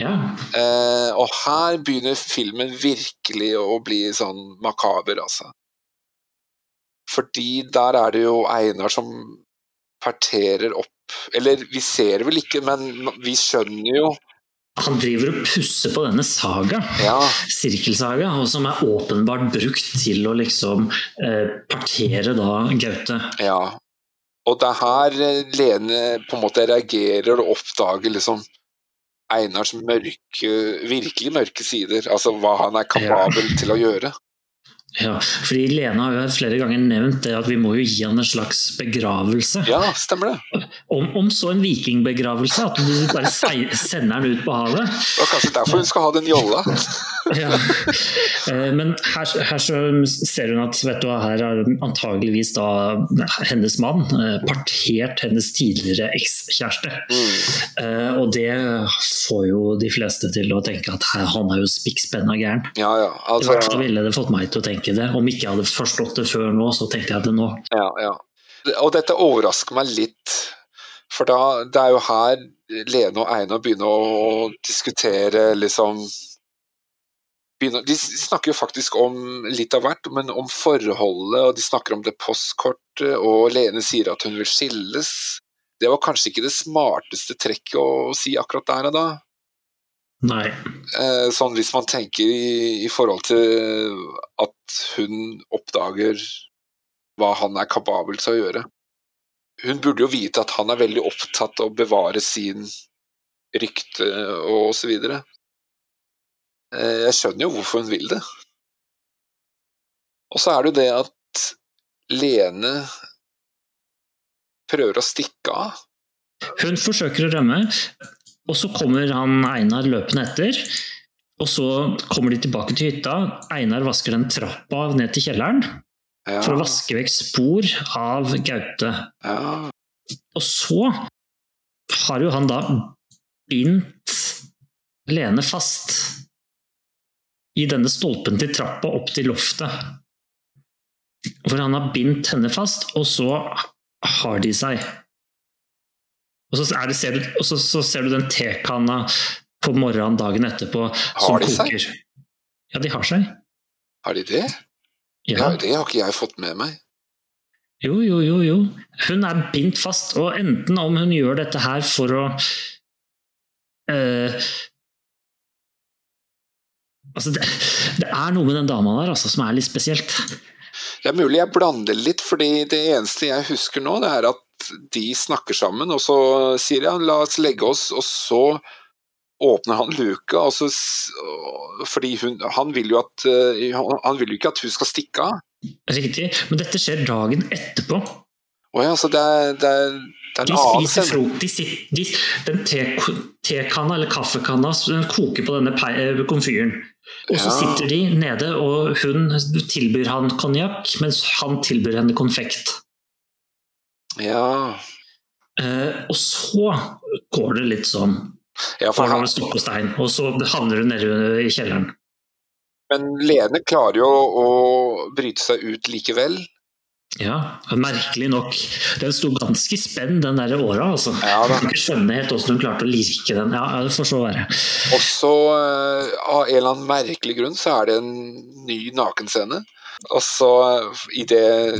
Ja. Eh, og her begynner filmen virkelig å bli sånn makaber, altså. Fordi der er det jo Einar som parterer opp Eller vi ser det vel ikke, men vi skjønner jo han driver og pusser på denne saga, ja. sirkelsaga, og som er åpenbart brukt til å liksom eh, partere da Gaute. Ja, og det er her eh, Lene på en måte reagerer og oppdager liksom Einars mørke, virkelig mørke sider. Altså hva han er kapabel ja. til å gjøre. Ja, fordi Lene har jo flere ganger nevnt det at vi må jo gi han en slags begravelse. Ja, stemmer det. Om, om så en vikingbegravelse, at du bare sender den ut på havet. Det var kanskje derfor hun skal ha den jolla. ja. Eh, men her, her ser hun at vet du, her har antageligvis da hennes mann eh, partert hennes tidligere ekskjæreste. Mm. Eh, og det får jo de fleste til å tenke at han er jo spikkspenna gæren. Ja, ja. Altså, I hvert fall ville det fått meg til å tenke tenke det. Om ikke jeg hadde forstått det før nå, så tenkte jeg det nå. Ja, ja. Og dette overrasker meg litt, for da, det er jo her Lene og Einar begynner å diskutere liksom begynner De snakker jo faktisk om litt av hvert, men om forholdet, og de snakker om det postkortet, og Lene sier at hun vil skilles. Det var kanskje ikke det smarteste trekket å si akkurat der og da. Nei. Eh, sånn hvis man tenker i, i forhold til at hun oppdager hva han er kapabel til å gjøre. Hun burde jo vite at han er veldig opptatt av å bevare sin rykte og videre. Eh, jeg skjønner jo hvorfor hun vil det. Og så er det jo det at Lene prøver å stikke av. Hun forsøker å rømme, og så kommer han Einar løpende etter. Og så kommer de tilbake til hytta. Einar vasker den trappa ned til kjelleren Ja. for å vaske vekk spor av Gaute. Ja. Og så har jo han da bindt Lene fast i denne stolpen til trappa opp til loftet. Hvor han har bindt henne fast, og så har de seg. Og så, det, ser, du, og så, så ser du den tekanna på morgenen dagen etterpå som de seg? koker. Ja, de har seg. Har de det? Ja. Ja, det har ikke jeg fått med meg. Jo, jo, jo, jo. Hun er bindt fast, og enten om hun gjør dette her for å eh, Altså, det, det er noe med den dama der altså, som er litt spesielt. Det er mulig jeg blander litt, fordi det eneste jeg husker nå, det er at de snakker sammen, og så sier han la oss legge oss, og så åpner han luka, så fordi hun, han vil jo at eh, han- vil jo ikke at hun skal stikke av. Riktig. Men dette skjer dagen etterpå. Å ja, så det er, det er, det er De spiser frokost de, sit- de, Den te- tekanna eller kaffekanna den koker på denne eh, komfyren. Og så Ja. sitter de nede, og hun tilbyr han konjakk, mens han tilbyr henne konfekt. Ja. Eh, og så går det litt sånn ja, for han og stein, og så havner hun nede i kjelleren. men Lene klarer jo å bryte seg ut likevel. Ja, merkelig nok. Den sto ganske spenn, den der åra, altså. Ja da. Jeg kan ikke skjønne helt hvordan hun klarte å lirke den. Ja, det får så være. Og så, eh, av en eller annen merkelig grunn, så er det en ny nakenscene. Og så idet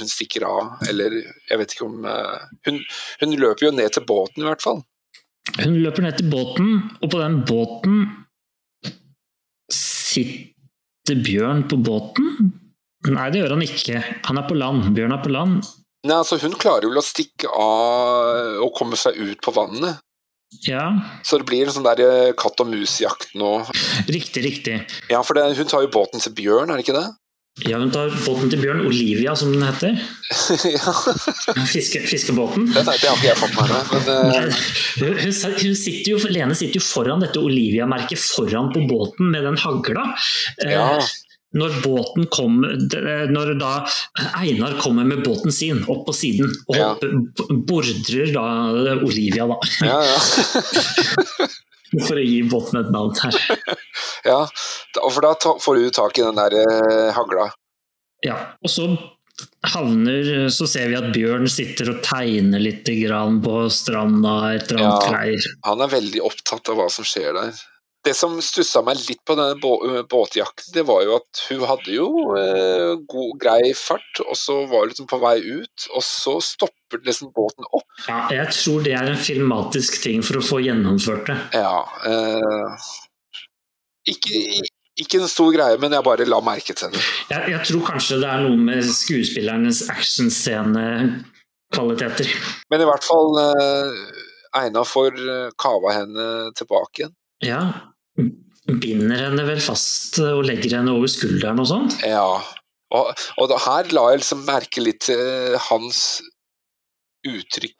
hun stikker av, eller jeg vet ikke om eh, hun, hun løper jo ned til båten, i hvert fall. Hun løper ned til båten, og på den båten sitter Bjørn på båten? Nei, det gjør han ikke. Han er på land. Bjørn er på land. Nei, altså Hun klarer vel å stikke av og komme seg ut på vannet. Ja, Så det blir en sånn der eh, katt og mus-jakt nå. riktig, riktig. Ja, for det, hun tar jo båten til Bjørn, er det ikke det? Ja, hun tar båten til Bjørn, Olivia som den heter. ja, Fiske, fiskebåten. det, det har ikke jeg fått med meg. Men eh, Hun, sitter jo, Lene sitter jo foran dette Olivia-merket foran på båten med den hagla. Eh, ja, Når båten kom Når da Einar kommer med båten sin opp på siden og Ja. bordrer da Olivia, da. ja, ja. For å gi båten et navn her. ja. For da får du tak i den der eh, hagla. Ja, og så havner Så ser vi at Bjørn sitter og tegner litt på stranda, et eller annet Ja. greier. Han er veldig opptatt av hva som skjer der. Det som stussa meg litt på denne bå båtjakten, det var jo at hun hadde jo eh, god, grei fart, og så var hun liksom på vei ut, og så stopper liksom båten opp. Ja, jeg tror det er en filmatisk ting for å få gjennomført det. Ja eh, ikke, ikke en stor greie, men jeg bare la merke til det. Jeg, jeg tror kanskje det er noe med skuespillernes actionscenekvaliteter. Men i hvert fall eh, egna får eh, kava henne tilbake igjen. Ja. Binder henne vel fast og legger henne over skulderen og sånn. Ja. Og, og da, her la jeg liksom merke litt til hans uttrykk.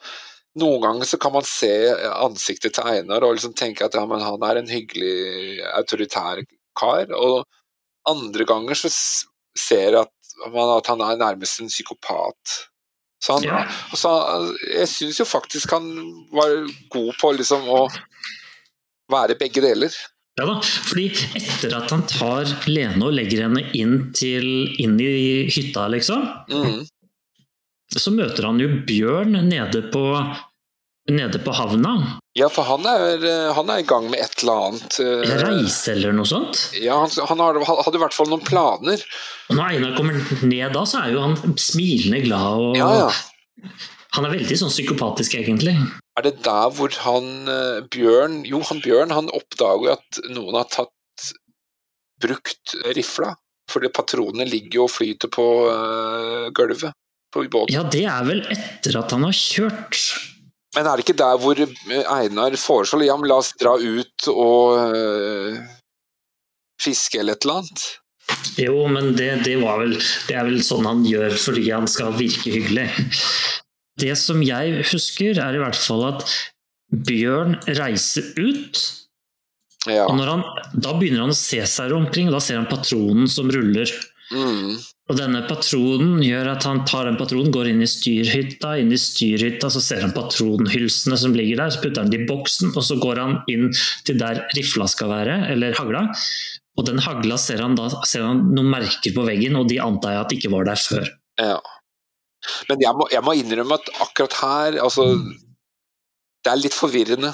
Noen ganger så kan man se ansiktet til Einar og liksom tenke at ja, men han er en hyggelig, autoritær kar. Og andre ganger så ser at, man at han er nærmest en psykopat. Så han, Ja. så, jeg syns jo faktisk han var god på liksom å være begge deler. Ja da, fordi etter at han tar Lene og legger henne inn, til, inn i hytta, liksom, Mm. så møter han jo Bjørn nede på nede på havna. Ja, for han er, han er i gang med et eller annet. eh, Reise eller noe sånt. Ja, han, han hadde i hvert fall noen planer. Og når Einar kommer ned da, så er jo han smilende glad. og Ja, ja. Han er veldig sånn psykopatisk, egentlig. Er det der hvor han eh, Bjørn Jo, han Bjørn han oppdager at noen har tatt brukt rifla. Fordi patronene ligger jo og flyter på uh, gulvet på båten. Ja, det er vel etter at han har kjørt. Men er det ikke der hvor eh, Einar foreslår ja, men la oss dra ut og uh, fiske eller et eller annet? Jo, men det, det, var vel, det er vel sånn han gjør fordi han skal virke hyggelig. Det som jeg husker, er i hvert fall at Bjørn reiser ut. Ja. Og når han, da begynner han å se seg omkring, og da ser han patronen som ruller. Mm. Og denne patronen gjør at han tar den patronen, går inn i styrhytta. Inn i styrhytta så ser han patronhylsene som ligger der, så putter han det i boksen, og så går han inn til der rifla skal være, eller hagla. Og den hagla ser han da ser han noen merker på veggen, og de antar jeg at ikke var der før. Ja. Men jeg må, jeg må innrømme at akkurat her, altså Det er litt forvirrende.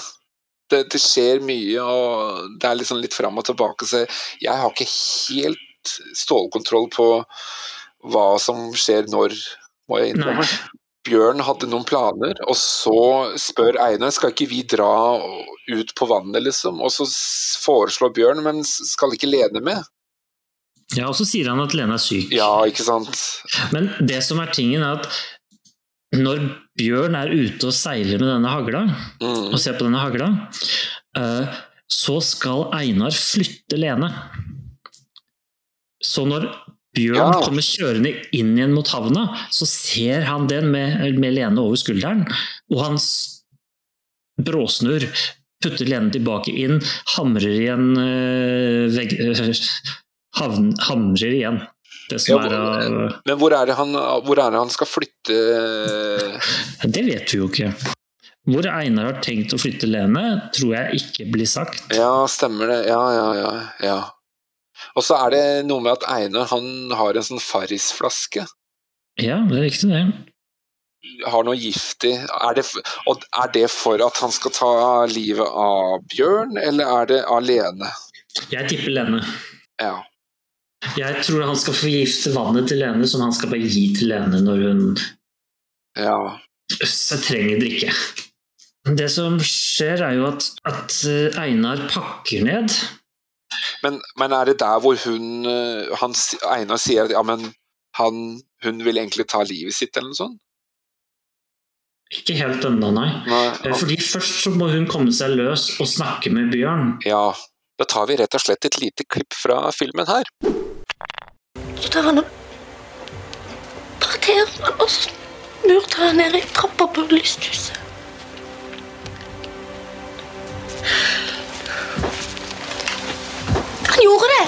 Det, det skjer mye, og det er liksom litt fram og tilbake, så jeg har ikke helt stålkontroll på hva som skjer når, må jeg innrømme. Nei. Bjørn hadde noen planer, og så spør Einar skal ikke vi dra ut på vannet, liksom. Og så foreslår Bjørn, men skal ikke Lene med? Ja, Og så sier han at Lene er syk. Ja, ikke sant? Men det som er tingen, er at når Bjørn er ute og seiler med denne hagla, Mm. og ser på denne hagla, eh, så skal Einar flytte Lene. Så når Bjørn Ja. kommer kjørende inn igjen mot havna, så ser han den med, med Lene over skulderen, og han bråsnur, putter Lene tilbake inn, hamrer igjen eh, vegg, havn, Hamrer igjen. Ja, er Men hvor er, han, hvor er det han skal flytte Det vet vi jo ikke. Hvor Einar har tenkt å flytte Lene, tror jeg ikke blir sagt. Ja, stemmer det. Ja, ja, ja. ja. Og så er det noe med at Einar han har en sånn Farris-flaske. Ja, det er riktig, det. Har noe giftig. Er det, og er det for at han skal ta livet av Bjørn, eller er det av Lene? Jeg tipper Lene. Ja. Jeg tror han skal forgifte vannet til Lene, som han skal bare gi til Lene når hun ja. så trenger drikke. Det som skjer, er jo at, at eh, Einar pakker ned. Men, men er det der hvor hun eh, han, Einar sier at ja, men han, hun vil egentlig ta livet sitt, eller noe sånt? Ikke helt ennå, nei. Nei, han... Fordi Først så må hun komme seg løs og snakke med Bjørn. Ja. Da tar vi rett og slett et lite klipp fra filmen her. Så tar han og parterer han, og så murte han ned i trappa på lysthuset. Han gjorde det!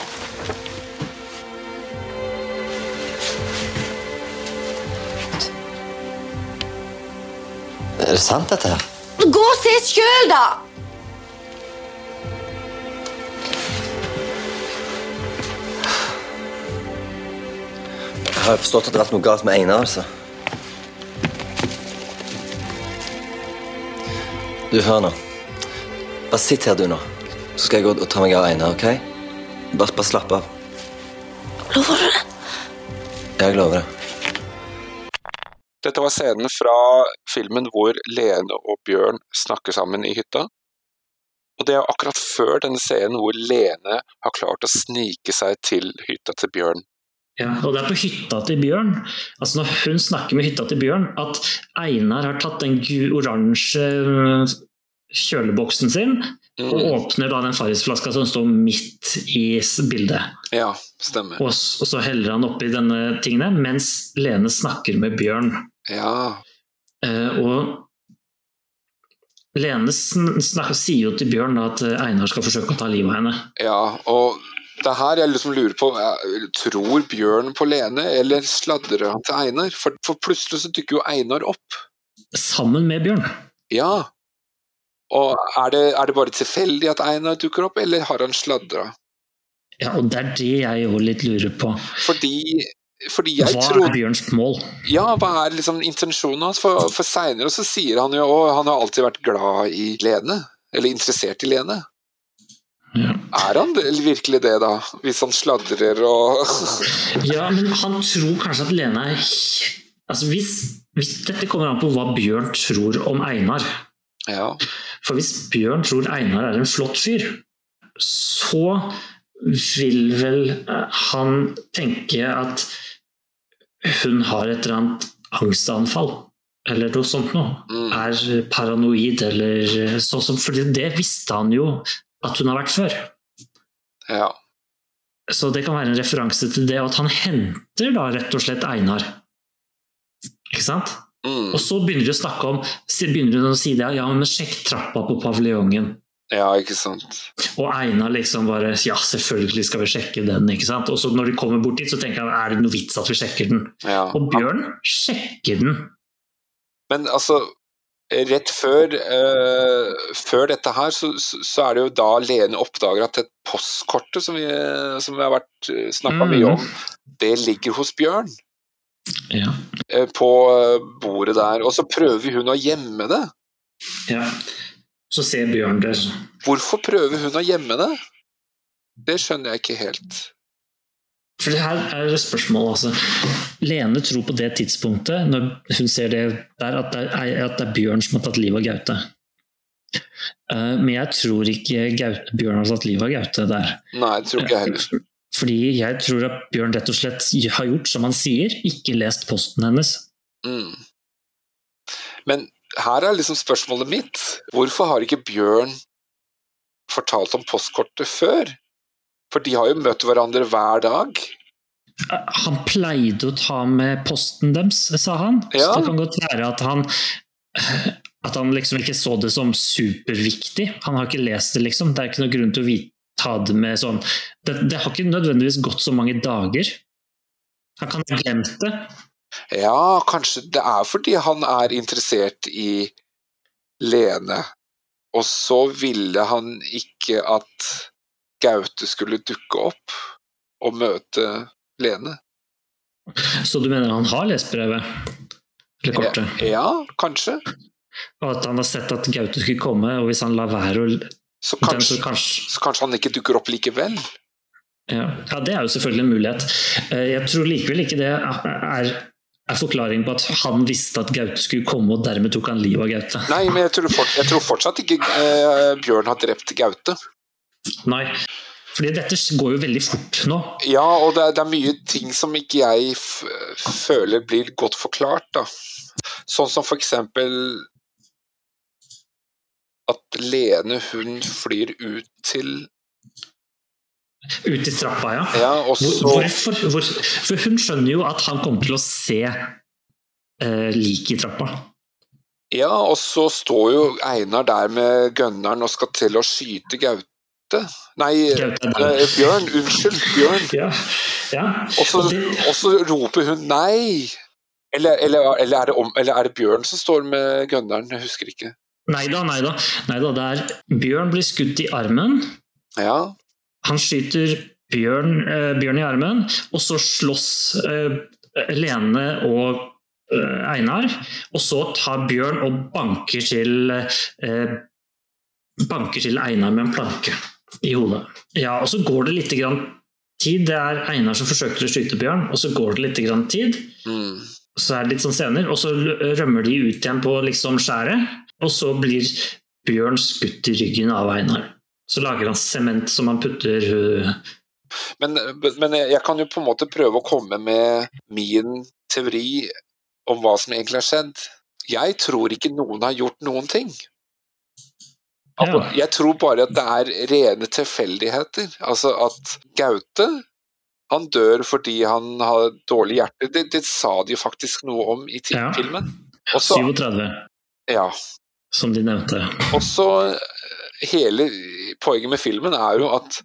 Er det sant, dette her? Gå og se sjøl, da! Jeg har forstått at det har vært noe galt med Einar, altså. Du, hør nå. Bare sitt her, du, nå. Så skal jeg gå og ta meg av Einar, OK? Bare, bare slapp av. Lover du det? Jeg lover det. Dette var scenen fra filmen hvor Lene og Bjørn snakker sammen i hytta. Og det er akkurat før denne scenen hvor Lene har klart å snike seg til hytta til Bjørn. Ja, og det er på hytta til Bjørn, altså når hun snakker med hytta til Bjørn, at Einar har tatt den oransje øh, kjøleboksen sin og Mm. åpner da den Farris-flaska som står midt i bildet. Ja, stemmer. Og, og så heller han oppi denne tingene mens Lene snakker med Bjørn. Ja, Eh, og Lene sier jo til Bjørn da at Einar skal forsøke å ta livet av henne. ja. Og det er her jeg liksom lurer på Tror Bjørn på Lene, eller sladrer han til Einar? For, for plutselig så dukker jo Einar opp. Sammen med Bjørn. Ja. Og er det, er det bare tilfeldig at Einar dukker opp, eller har han sladra? Ja, og det er det jeg òg litt lurer på. Fordi fordi jeg Hva tror er Bjørns mål? Ja, hva er liksom intensjonen hans? For, for seinere så sier han jo at han har alltid vært glad i Lene. Eller interessert i Lene. Ja. Er han virkelig det, da? Hvis han sladrer og Ja, men han tror kanskje at Lene er Altså hvis, hvis Dette kommer an på hva Bjørn tror om Einar. Ja. For hvis Bjørn tror Einar er en flott fyr, så vil vel eh, han tenke at hun har et eller annet angstanfall. Eller noe sånt noe. Mm. Er paranoid eller sånn som For det visste han jo at hun har vært før. ja. Så det kan være en referanse til det, og at han henter da rett og slett Einar. Ikke sant? Mm. Og så begynner de å snakke om begynner de å si det, ja, men sjekk trappa på paviljongen. ja, ikke sant. Og Einar liksom bare Ja, selvfølgelig skal vi sjekke den. ikke sant? Og så når de kommer bort dit, så tenker han er det noe vits at vi sjekker den? Ja. Og Bjørn sjekker den. Men altså, rett før, eh, før dette her, så, så er det jo da Lene oppdager at det postkortet som vi, som vi har vært snakka Mm. mye om, det ligger hos Bjørn. Ja. eh, På eh, bordet der. Og så prøver hun å gjemme det. ja. Så ser Bjørn det. Hvorfor prøver hun å gjemme det? Det skjønner jeg ikke helt. For det her er et spørsmål, altså. Lene tror på det tidspunktet, når hun ser det der, at det er, at det er Bjørn som har tatt livet av Gaute. Eh, Men jeg tror ikke Gaute, Bjørn har tatt livet av Gaute der. Nei, det tror ikke jeg heller. Fordi jeg tror at Bjørn rett og slett har gjort som han sier, ikke lest posten hennes. Mm. Men her er liksom spørsmålet mitt. Hvorfor har ikke Bjørn fortalt om postkortet før? For de har jo møtt hverandre hver dag. Han pleide å ta med posten deres, sa han. Ja. Så det kan godt være at han at han liksom ikke så det som superviktig. Han har ikke lest det, liksom. Det er ikke noen grunn til å ta det med sånn det, det har ikke nødvendigvis gått så mange dager. Han kan ha glemt det. Ja, kanskje det er fordi han er interessert i Lene. Og så ville han ikke at Gaute skulle dukke opp og møte Lene. Så du mener han har lest brevet? Eller kortet? Ja, kanskje. Og at han har sett at Gaute skulle komme, og hvis han lar være å Så kanskje, så kanskje så kanskje han ikke dukker opp likevel. Ja, ja, det er jo selvfølgelig en mulighet. Eh, Jeg tror likevel ikke det er, er forklaring på at han visste at Gaute skulle komme, og dermed tok han livet av Gaute. Nei, men jeg tror, fort, jeg tror fortsatt ikke eh, Bjørn har drept Gaute. Nei, fordi dette går jo veldig fort nå. Ja, og det er, det er mye ting som ikke jeg føler blir godt forklart, da. Sånn som for eksempel at Lene, hun flyr ut til Ut i trappa, ja. Ja, og så hvorfor? Hvor, for hun skjønner jo at han kommer til å se eh, liket i trappa. Ja, og så står jo Einar der med gunneren og skal til å skyte Gaute. Nei, eh, Bjørn. Unnskyld, Bjørn. Ja, ja. Og så, roper hun nei. Eller, eller, eller, er det om, eller er det Bjørn som står med gunneren? Jeg husker ikke. Nei da, nei da. Nei da, det er Bjørn blir skutt i armen. Ja, Han skyter Bjørn, eh, Bjørn i armen, og så slåss eh, Lene og eh, Einar. Og så tar Bjørn og banker til eh, Banker til Einar med en planke i hodet. Ja, og så går det litt grann tid. Det er Einar som forsøker å skyte Bjørn, og så går det litt grann tid. mm. Så er det litt sånn scener, og så rømmer de ut igjen på liksom skjæret. Og så blir Bjørn skutt i ryggen av Einar. Så lager han sement som han putter uh, Men, men jeg jeg kan jo på en måte prøve å komme med min teori om hva som egentlig har skjedd. Jeg tror ikke noen har gjort noen ting. Altså, Jeg tror bare at det er rene tilfeldigheter. Altså at Gaute han dør fordi han har dårlig hjerte. Det, det sa de faktisk noe om i filmen. Og så, 37, ja. som de nevnte. Også hele poenget med filmen er jo at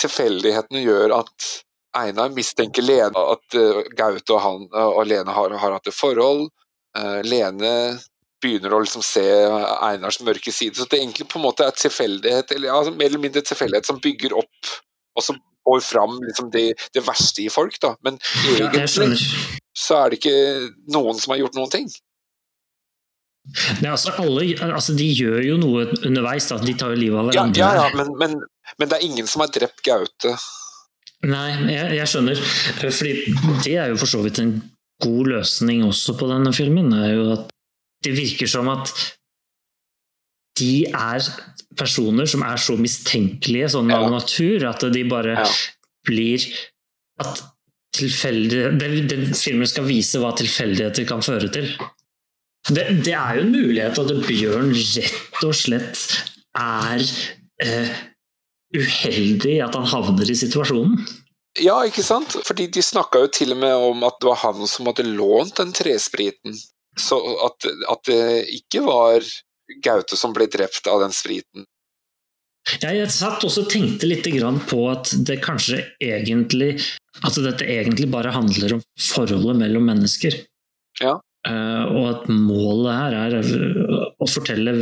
tilfeldighetene gjør at Einar mistenker Lene, at eh, Gaute og, han, og Lene har, har hatt et forhold. Eh, Lene begynner å liksom se Einars mørke side. Så det egentlig på en måte er tilfeldighet, eller ja, mer eller mindre tilfeldighet som bygger opp, og som får fram liksom det, det, verste i folk, da. Men egentlig så er det ikke noen som har gjort noen ting. Nei, altså, alle, altså, de gjør jo noe underveis, da. De tar jo livet av hverandre. Ja, ja, ja men, men, men, det er ingen som har drept Gaute. Nei, jeg, jeg, skjønner. Fordi det er jo for så vidt en god løsning også på denne filmen. Er jo at det virker som at de er personer som er så mistenkelige sånn av natur at de bare ja. blir At tilfeldig Den filmen skal vise hva tilfeldigheter kan føre til. Det, det, er jo en mulighet at Bjørn rett og slett er eh, uheldig i at han havner i situasjonen. Ja, ikke sant? Fordi de snakka jo til og med om at det var han som hadde lånt den trespriten. Så at, at det ikke var Gaute som ble drept av den spriten. Jeg satt også og tenkte litt på at det kanskje egentlig At dette egentlig bare handler om forholdet mellom mennesker. Ja. Uh, og at målet her er å fortelle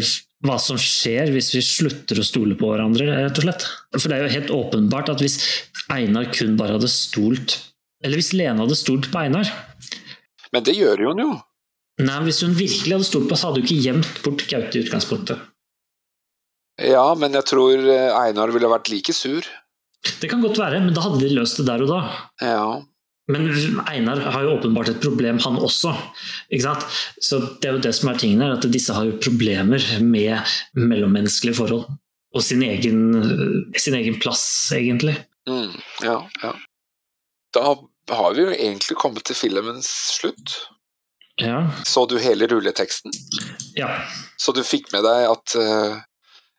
hva som skjer hvis vi slutter å stole på hverandre, rett og slett. For det er jo helt åpenbart at hvis Einar kun bare hadde stolt Eller hvis Lene hadde stolt på Einar Men det gjør hun jo. Nei, Hvis hun virkelig hadde stolt på oss, hadde hun ikke gjemt bort Gaute i utgangspunktet. Ja, men jeg tror eh, Einar ville vært like sur. Det kan godt være, men da hadde de løst det der og da. Ja. Men Einar har jo åpenbart et problem, han også. Ikke sant? Så det er jo det som er tingen her, at disse har jo problemer med mellommenneskelige forhold. Og sin egen, sin egen plass, egentlig. Mm, ja, ja. Da har vi jo egentlig kommet til filmens slutt. Ja. Så du hele rulleteksten? Ja. Så du fikk med deg at uh,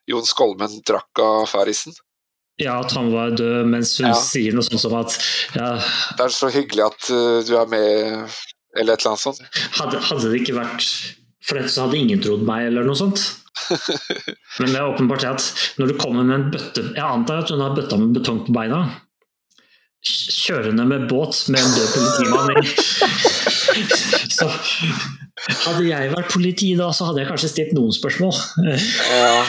Jon Skolmen drakk av Farrisen? Ja, at han var død, mens hun ja. sier noe sånt som at ja, Det er så hyggelig at uh, du er med, eller et eller annet sånt. Hadde, hadde det ikke vært for dette, så hadde ingen trodd meg, eller noe sånt. Men det er åpenbart at når du kommer med en bøtte Jeg antar at hun har bøtta med betong på beina. Kjørende med båt med en død politimann i. Så hadde jeg vært politi da, så hadde jeg kanskje stilt noen spørsmål. Ja.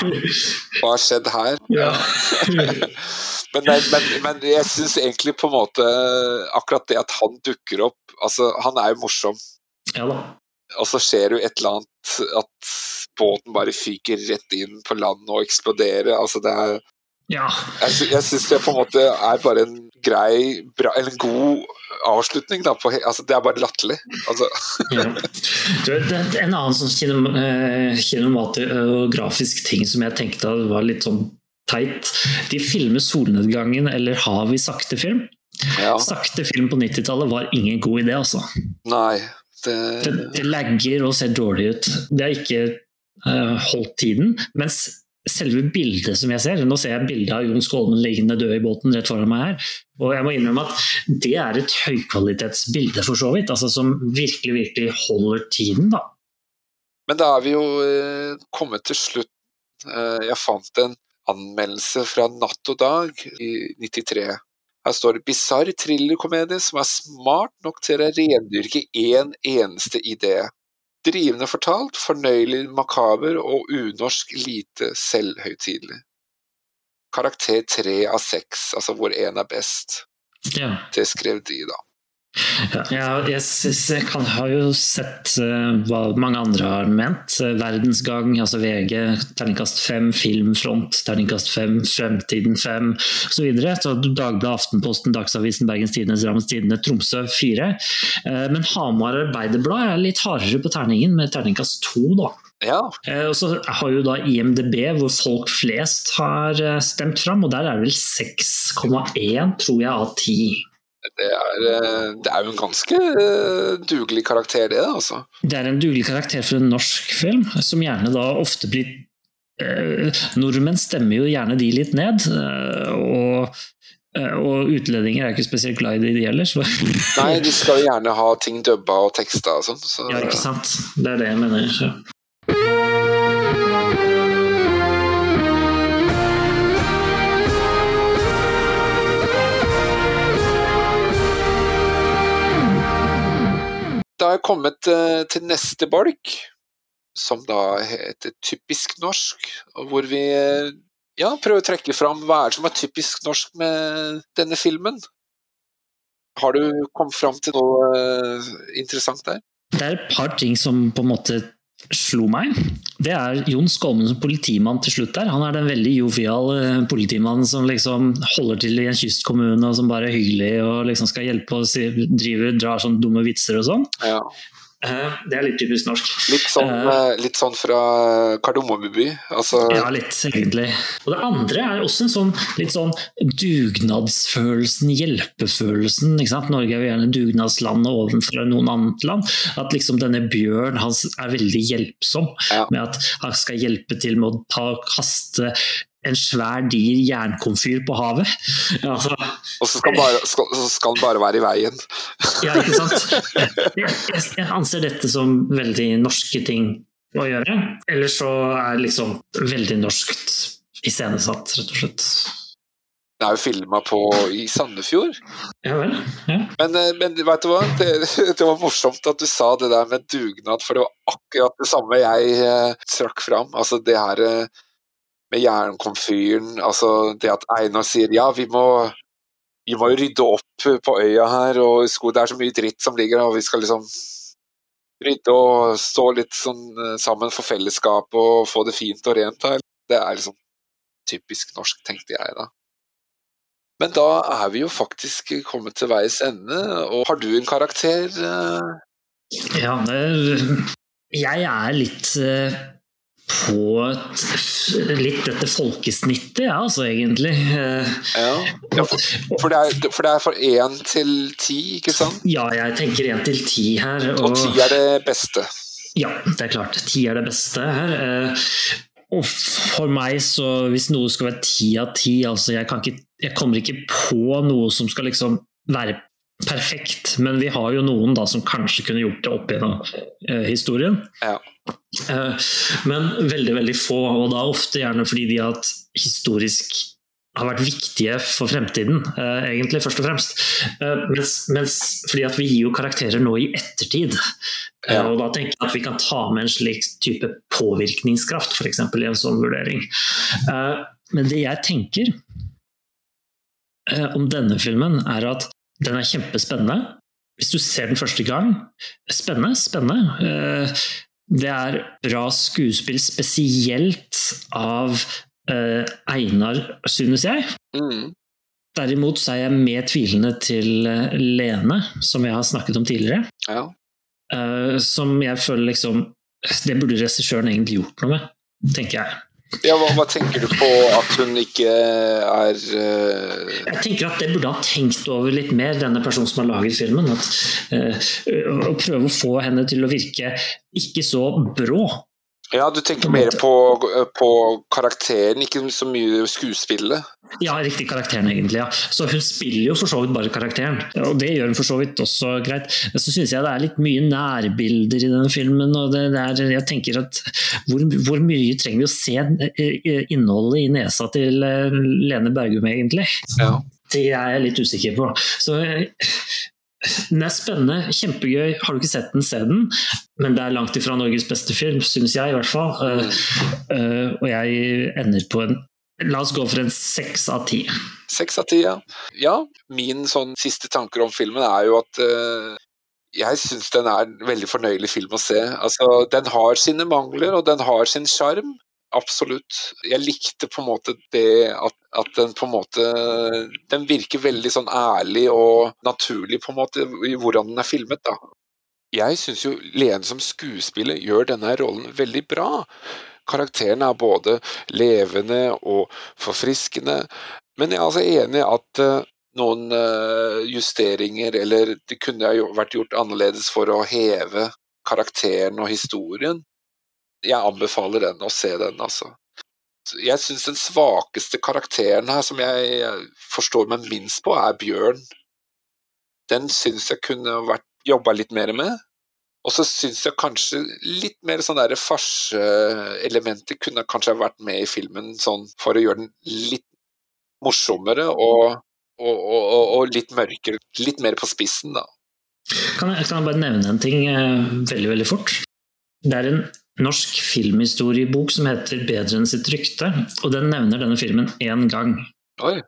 Hva har skjedd her? Ja. men, men, men, jeg syns egentlig på en måte akkurat det at han dukker opp Altså, han er jo morsom. Ja da. Og så skjer jo et eller annet at båten bare fyker rett inn på land og eksploderer. Altså, det er ja. Jeg, jeg syns det på en måte er bare en grei, bra, eller en god avslutning. Da, på, altså, det er bare latterlig. Altså. ja. En annen sånn eh, kinematografisk ting som jeg tenkte var litt sånn teit. De filmer solnedgangen eller hav i sakte film. Ja. Sakte film på 90-tallet var ingen god idé, altså. Nei. Det... Det, det lagger og ser dårlig ut. Det har ikke uh, holdt tiden. Mens selve bildet som jeg ser Nå ser jeg bildet av Jon Skålmen liggende død i båten rett foran meg her. Og jeg må innrømme at det er et høykvalitetsbilde, for så vidt. Altså som virkelig, virkelig holder tiden, da. Men da er vi jo eh, kommet til slutt. Eh, jeg fant en anmeldelse fra Natt og Dag i 93. Her står det 'bisarr thrillerkomedie som er smart nok til å rendyrke én eneste idé'. Drivende fortalt, fornøyelig makaber og unorsk lite selvhøytidelig. Karakter tre av seks, altså hvor én er best. Ja. Det skrev de, da. Ja, jeg, jeg kan, har jo sett uh, hva mange andre har ment. Uh, Verdensgang, altså VG, terningkast 5, Filmfront, terningkast 5, Fremtiden 5 osv. Så videre. så Dagbladet, Aftenposten, Dagsavisen, Bergens Tidende, Drammens Tidende, Tromsø 4. Uh, men Hamar Arbeiderblad er litt hardere på terningen, med terningkast 2. da. Ja. Og så har jo da IMDb, hvor folk flest har stemt fram, og der er det vel 6,1 tror jeg av 10. Det er, eh, det er, jo en ganske eh, dugelig karakter, det. altså. Det er en dugelig karakter for en norsk film, som gjerne da ofte blir eh, Nordmenn stemmer jo gjerne de litt ned. Eh, og, og utlendinger er ikke spesielt glad i de, de heller. Så. Nei, de skal jo gjerne ha ting dubba og teksta og sånn. Så. Ja, ikke sant. Det er det jeg mener. Så. Da har jeg kommet uh, til neste bolk, som da heter typisk norsk, hvor vi ja, prøver å trekke fram hva er det som er typisk norsk med denne filmen. Har du kommet fram til noe uh, interessant der? Det er et par ting som på en måte slo meg. Det er Jon Skolmen som politimann til slutt der. Han er den veldig jovial uh, politimannen som liksom holder til i en kystkommune og som bare er hyggelig og liksom skal hjelpe og drive, drar sånne dumme vitser og sånn. Ja. Eh, det er litt typisk norsk. Litt sånn, uh, litt sånn fra Kardemommeby? Altså... Ja, litt, egentlig. Og det andre er også en sånn litt sånn dugnadsfølelsen, hjelpefølelsen. Norge er jo gjerne dugnadslandet overfor noen annet land. At liksom denne Bjørn han er veldig hjelpsom ja. med at han skal hjelpe til med å ta, kaste en svær, dyr jernkomfyr på havet. Altså, og så skal, bare, skal, så skal, den bare være i veien. ja, ikke sant. Jeg, jeg, jeg, anser dette som veldig norske ting å gjøre. Eller så er det liksom veldig norskt iscenesatt, rett og slett. Det er jo filma i Sandefjord. Ja vel. Ja. Men, eh, men vet du hva, det, det, var morsomt at du sa det der med dugnad, for det var akkurat det samme jeg eh, trakk fram. Altså det her eh, med jernkomfyren. Altså det at Einar sier ja, vi må, vi må rydde opp på øya her, og det er så mye dritt som ligger her, og vi skal liksom rydde og stå litt sånn eh, sammen for fellesskapet og få det fint og rent her. Det er liksom typisk norsk, tenkte jeg da. Men da er vi jo faktisk kommet til veis ende, og har du en karakter? Eh? Ja, jeg er litt eh, på et, litt dette folkesnittet, ja, altså, egentlig. Ja, ja for, for, det er, for én til ti, ikke sant? Ja, jeg tenker én til ti her. Og, og ti er det beste? Ja, det er klart. Ti er det beste her. Eh, og for meg, så hvis noe skal være ti av ti, altså jeg, ikke, jeg kommer ikke på noe som skal liksom være perfekt, men vi har jo noen da som kanskje kunne gjort det opp gjennom eh, historien. Ja. Eh, men veldig, veldig få, og da ofte gjerne fordi de har hatt historisk har vært viktige for fremtiden, eh, egentlig, først og fremst. Eh, mens, mens, fordi at vi gir jo karakterer nå i ettertid. Ja. Og da tenker jeg at vi kan ta med en slik type påvirkningskraft, f.eks. i en sånn vurdering. Men det jeg tenker om denne filmen, er at den er kjempespennende. Hvis du ser den første gang Spennende, spennende. Eh, det er bra skuespill, spesielt av uh, Einar, synes jeg. Mm. Derimot så er jeg mer tvilende til uh, Lene, som jeg har snakket om tidligere. Ja. Uh, som jeg føler liksom Det burde regissøren egentlig gjort noe med, tenker jeg. Ja, hva, hva, tenker du på at hun ikke er uh... Jeg tenker at det burde ha tenkt over litt mer, denne personen som har laget filmen. At, uh, å prøve å få henne til å virke ikke så brå. Ja, du tenker mer på, på, karakteren, ikke så mye skuespillet? Ja, riktig karakteren, egentlig. ja. Så hun spiller jo for så vidt bare karakteren, og det gjør hun for så vidt også greit. Men så syns jeg det er litt mye nærbilder i denne filmen, og det, det er, jeg tenker at hvor, hvor, mye trenger vi å se eh, innholdet i nesa til eh, Lene Bergum, egentlig? Ja. Det er jeg litt usikker på. Så den er spennende, kjempegøy. Har du ikke sett den, se den. Men det er langt ifra Norges beste film, syns jeg i hvert fall. Uh, uh, og jeg ender på en La oss gå for en seks av ti. Seks av ti, ja. Ja, min sånn siste tanker om filmen er jo at uh, jeg syns den er en veldig fornøyelig film å se. Altså, den har sine mangler, og den har sin sjarm. Absolutt. Jeg likte på en måte det at, at, den på en måte Den virker veldig sånn ærlig og naturlig på en måte i hvordan den er filmet, da. Jeg syns jo Lene som skuespiller gjør denne rollen veldig bra. Karakteren er både levende og forfriskende, men jeg er altså enig i at uh, noen uh, justeringer, eller det kunne vært gjort annerledes for å heve karakteren og historien jeg anbefaler den å se den, altså. Jeg syns den svakeste karakteren her, som jeg forstår meg minst på, er Bjørn. Den syns jeg kunne vært jobba litt mer med. Og så syns jeg kanskje litt mer sånn farseelementer kunne kanskje vært med i filmen, sånn for å gjøre den litt morsommere og, og, og, og litt mørkere. Litt mer på spissen, da. Kan jeg, kan jeg bare nevne en ting eh, veldig, veldig fort? Det er en norsk filmhistoriebok som heter 'Bedre enn sitt rykte', og den nevner denne filmen én gang. Oi.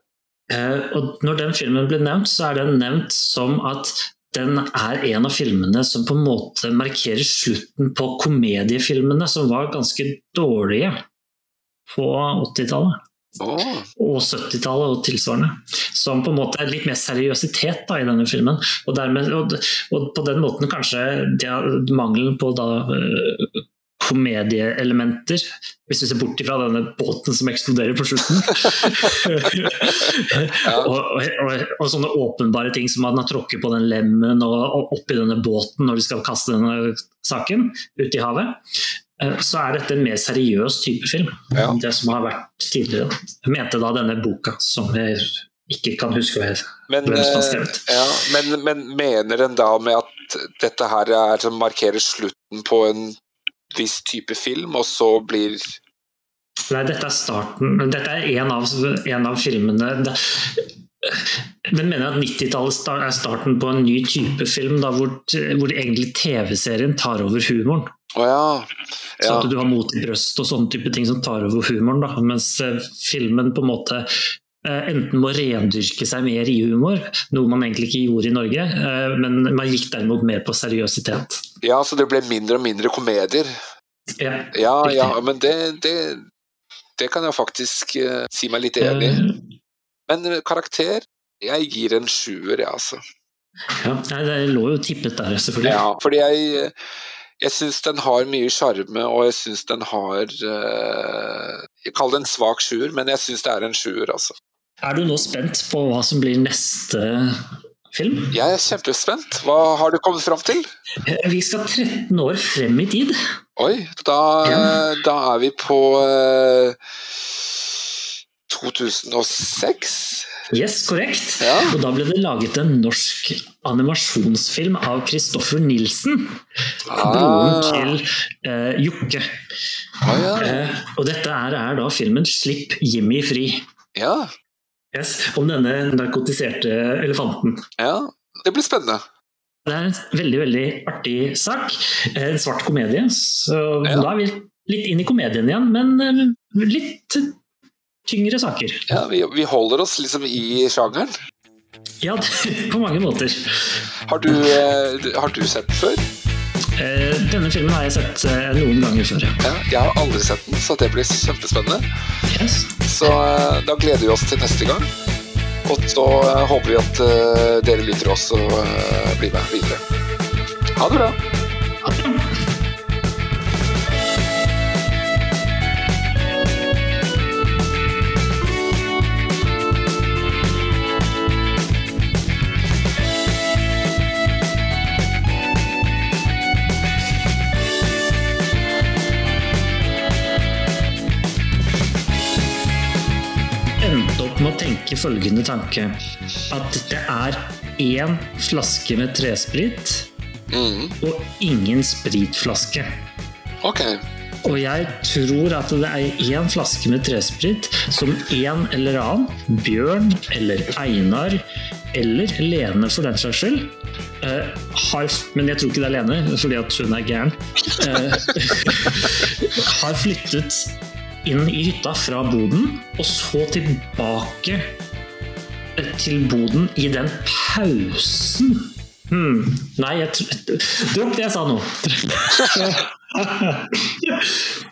Eh, og når den filmen blir nevnt, så er den nevnt som at den er en av filmene som på en måte markerer slutten på komediefilmene, som var ganske dårlige på 80-tallet. Oh. Og 70-tallet og tilsvarende. Som på en måte er litt mer seriøsitet da, i denne filmen. Og, dermed, og, og på den måten kanskje det, mangelen på da, uh, komedieelementer, hvis vi ser bort fra denne båten som eksploderer på slutten. og, og, og, sånne åpenbare ting som at han har tråkket på den lemmen og oppi denne båten når de skal kaste denne saken ut i havet. Eh, så er dette en mer seriøs type film ja. enn det som har vært tidligere. Jeg mente da denne boka, som jeg ikke kan huske men, hvem som har skrevet. Eh, ja, men, men, mener en da med at dette her er, markerer slutten på en viss type film, og så blir Nei, dette er starten Dette er en av, en av filmene Den mener jeg at 90-tallet er starten på en ny type film, da, hvor, hvor egentlig TV-serien tar over humoren. Oh, ja. Ja. Så at du har mot i brøst og sånne type ting som tar over humoren. Da. Mens eh, filmen på en måte enten må rendyrke seg mer i humor, noe man egentlig ikke gjorde i Norge, eh, men man gikk derimot mer på seriøsitet. Ja, så det ble mindre og mindre komedier. Ja, ja, ja men det, det, det, kan jeg faktisk uh, si meg litt enig i. Men karakter Jeg gir en sjuer, jeg, altså. Ja, det lå jo tippet der, selvfølgelig. Ja, fordi jeg jeg syns den har mye sjarme, og jeg syns den har uh, Jeg kaller det en svak sjuer, men jeg syns det er en sjuer, altså. Er du nå spent på hva som blir neste film? Jeg er kjempespent. Hva har du kommet fram til? Eh, vi skal 13 år frem i tid. Oi, da, ja. da er vi på uh, 2006? Yes, korrekt. Ja. Og da ble det laget en norsk animasjonsfilm av Kristoffer Nilsen. Ah. Broren til uh, Jokke. Ah, ja. uh, og dette er, er, da filmen 'Slipp Jimmy fri'. Ja. Yes, om denne narkotiserte elefanten. Ja, det blir spennende. Det er en veldig veldig artig sak. En svart komedie. Så ja. da er vi litt inn i komedien igjen, men litt tyngre saker. Ja, vi, vi holder oss liksom i sjangeren. Ja, på mange måter. Har du, eh, har du sett før? Eh, denne filmen har jeg sett eh, noen ganger før, ja. Jeg har aldri sett den, så det blir kjempespennende. Yes. Så da gleder vi oss til neste gang. Og så håper vi at dere lytter også blir med videre. Ha det bra. Må tenke følgende tanke. At det er én flaske med tresprit mm. og ingen spritflaske. Ok. Og jeg tror at det er én flaske med tresprit som en eller annen, Bjørn eller Einar eller Lene for den saks skyld, uh, har, men jeg tror ikke det er Lene, fordi at hun er gæren, uh, har flyttet inn i hytta fra boden, og så tilbake eh, til boden i den pausen. Hmm. Nei, jeg Dropp det jeg sa nå.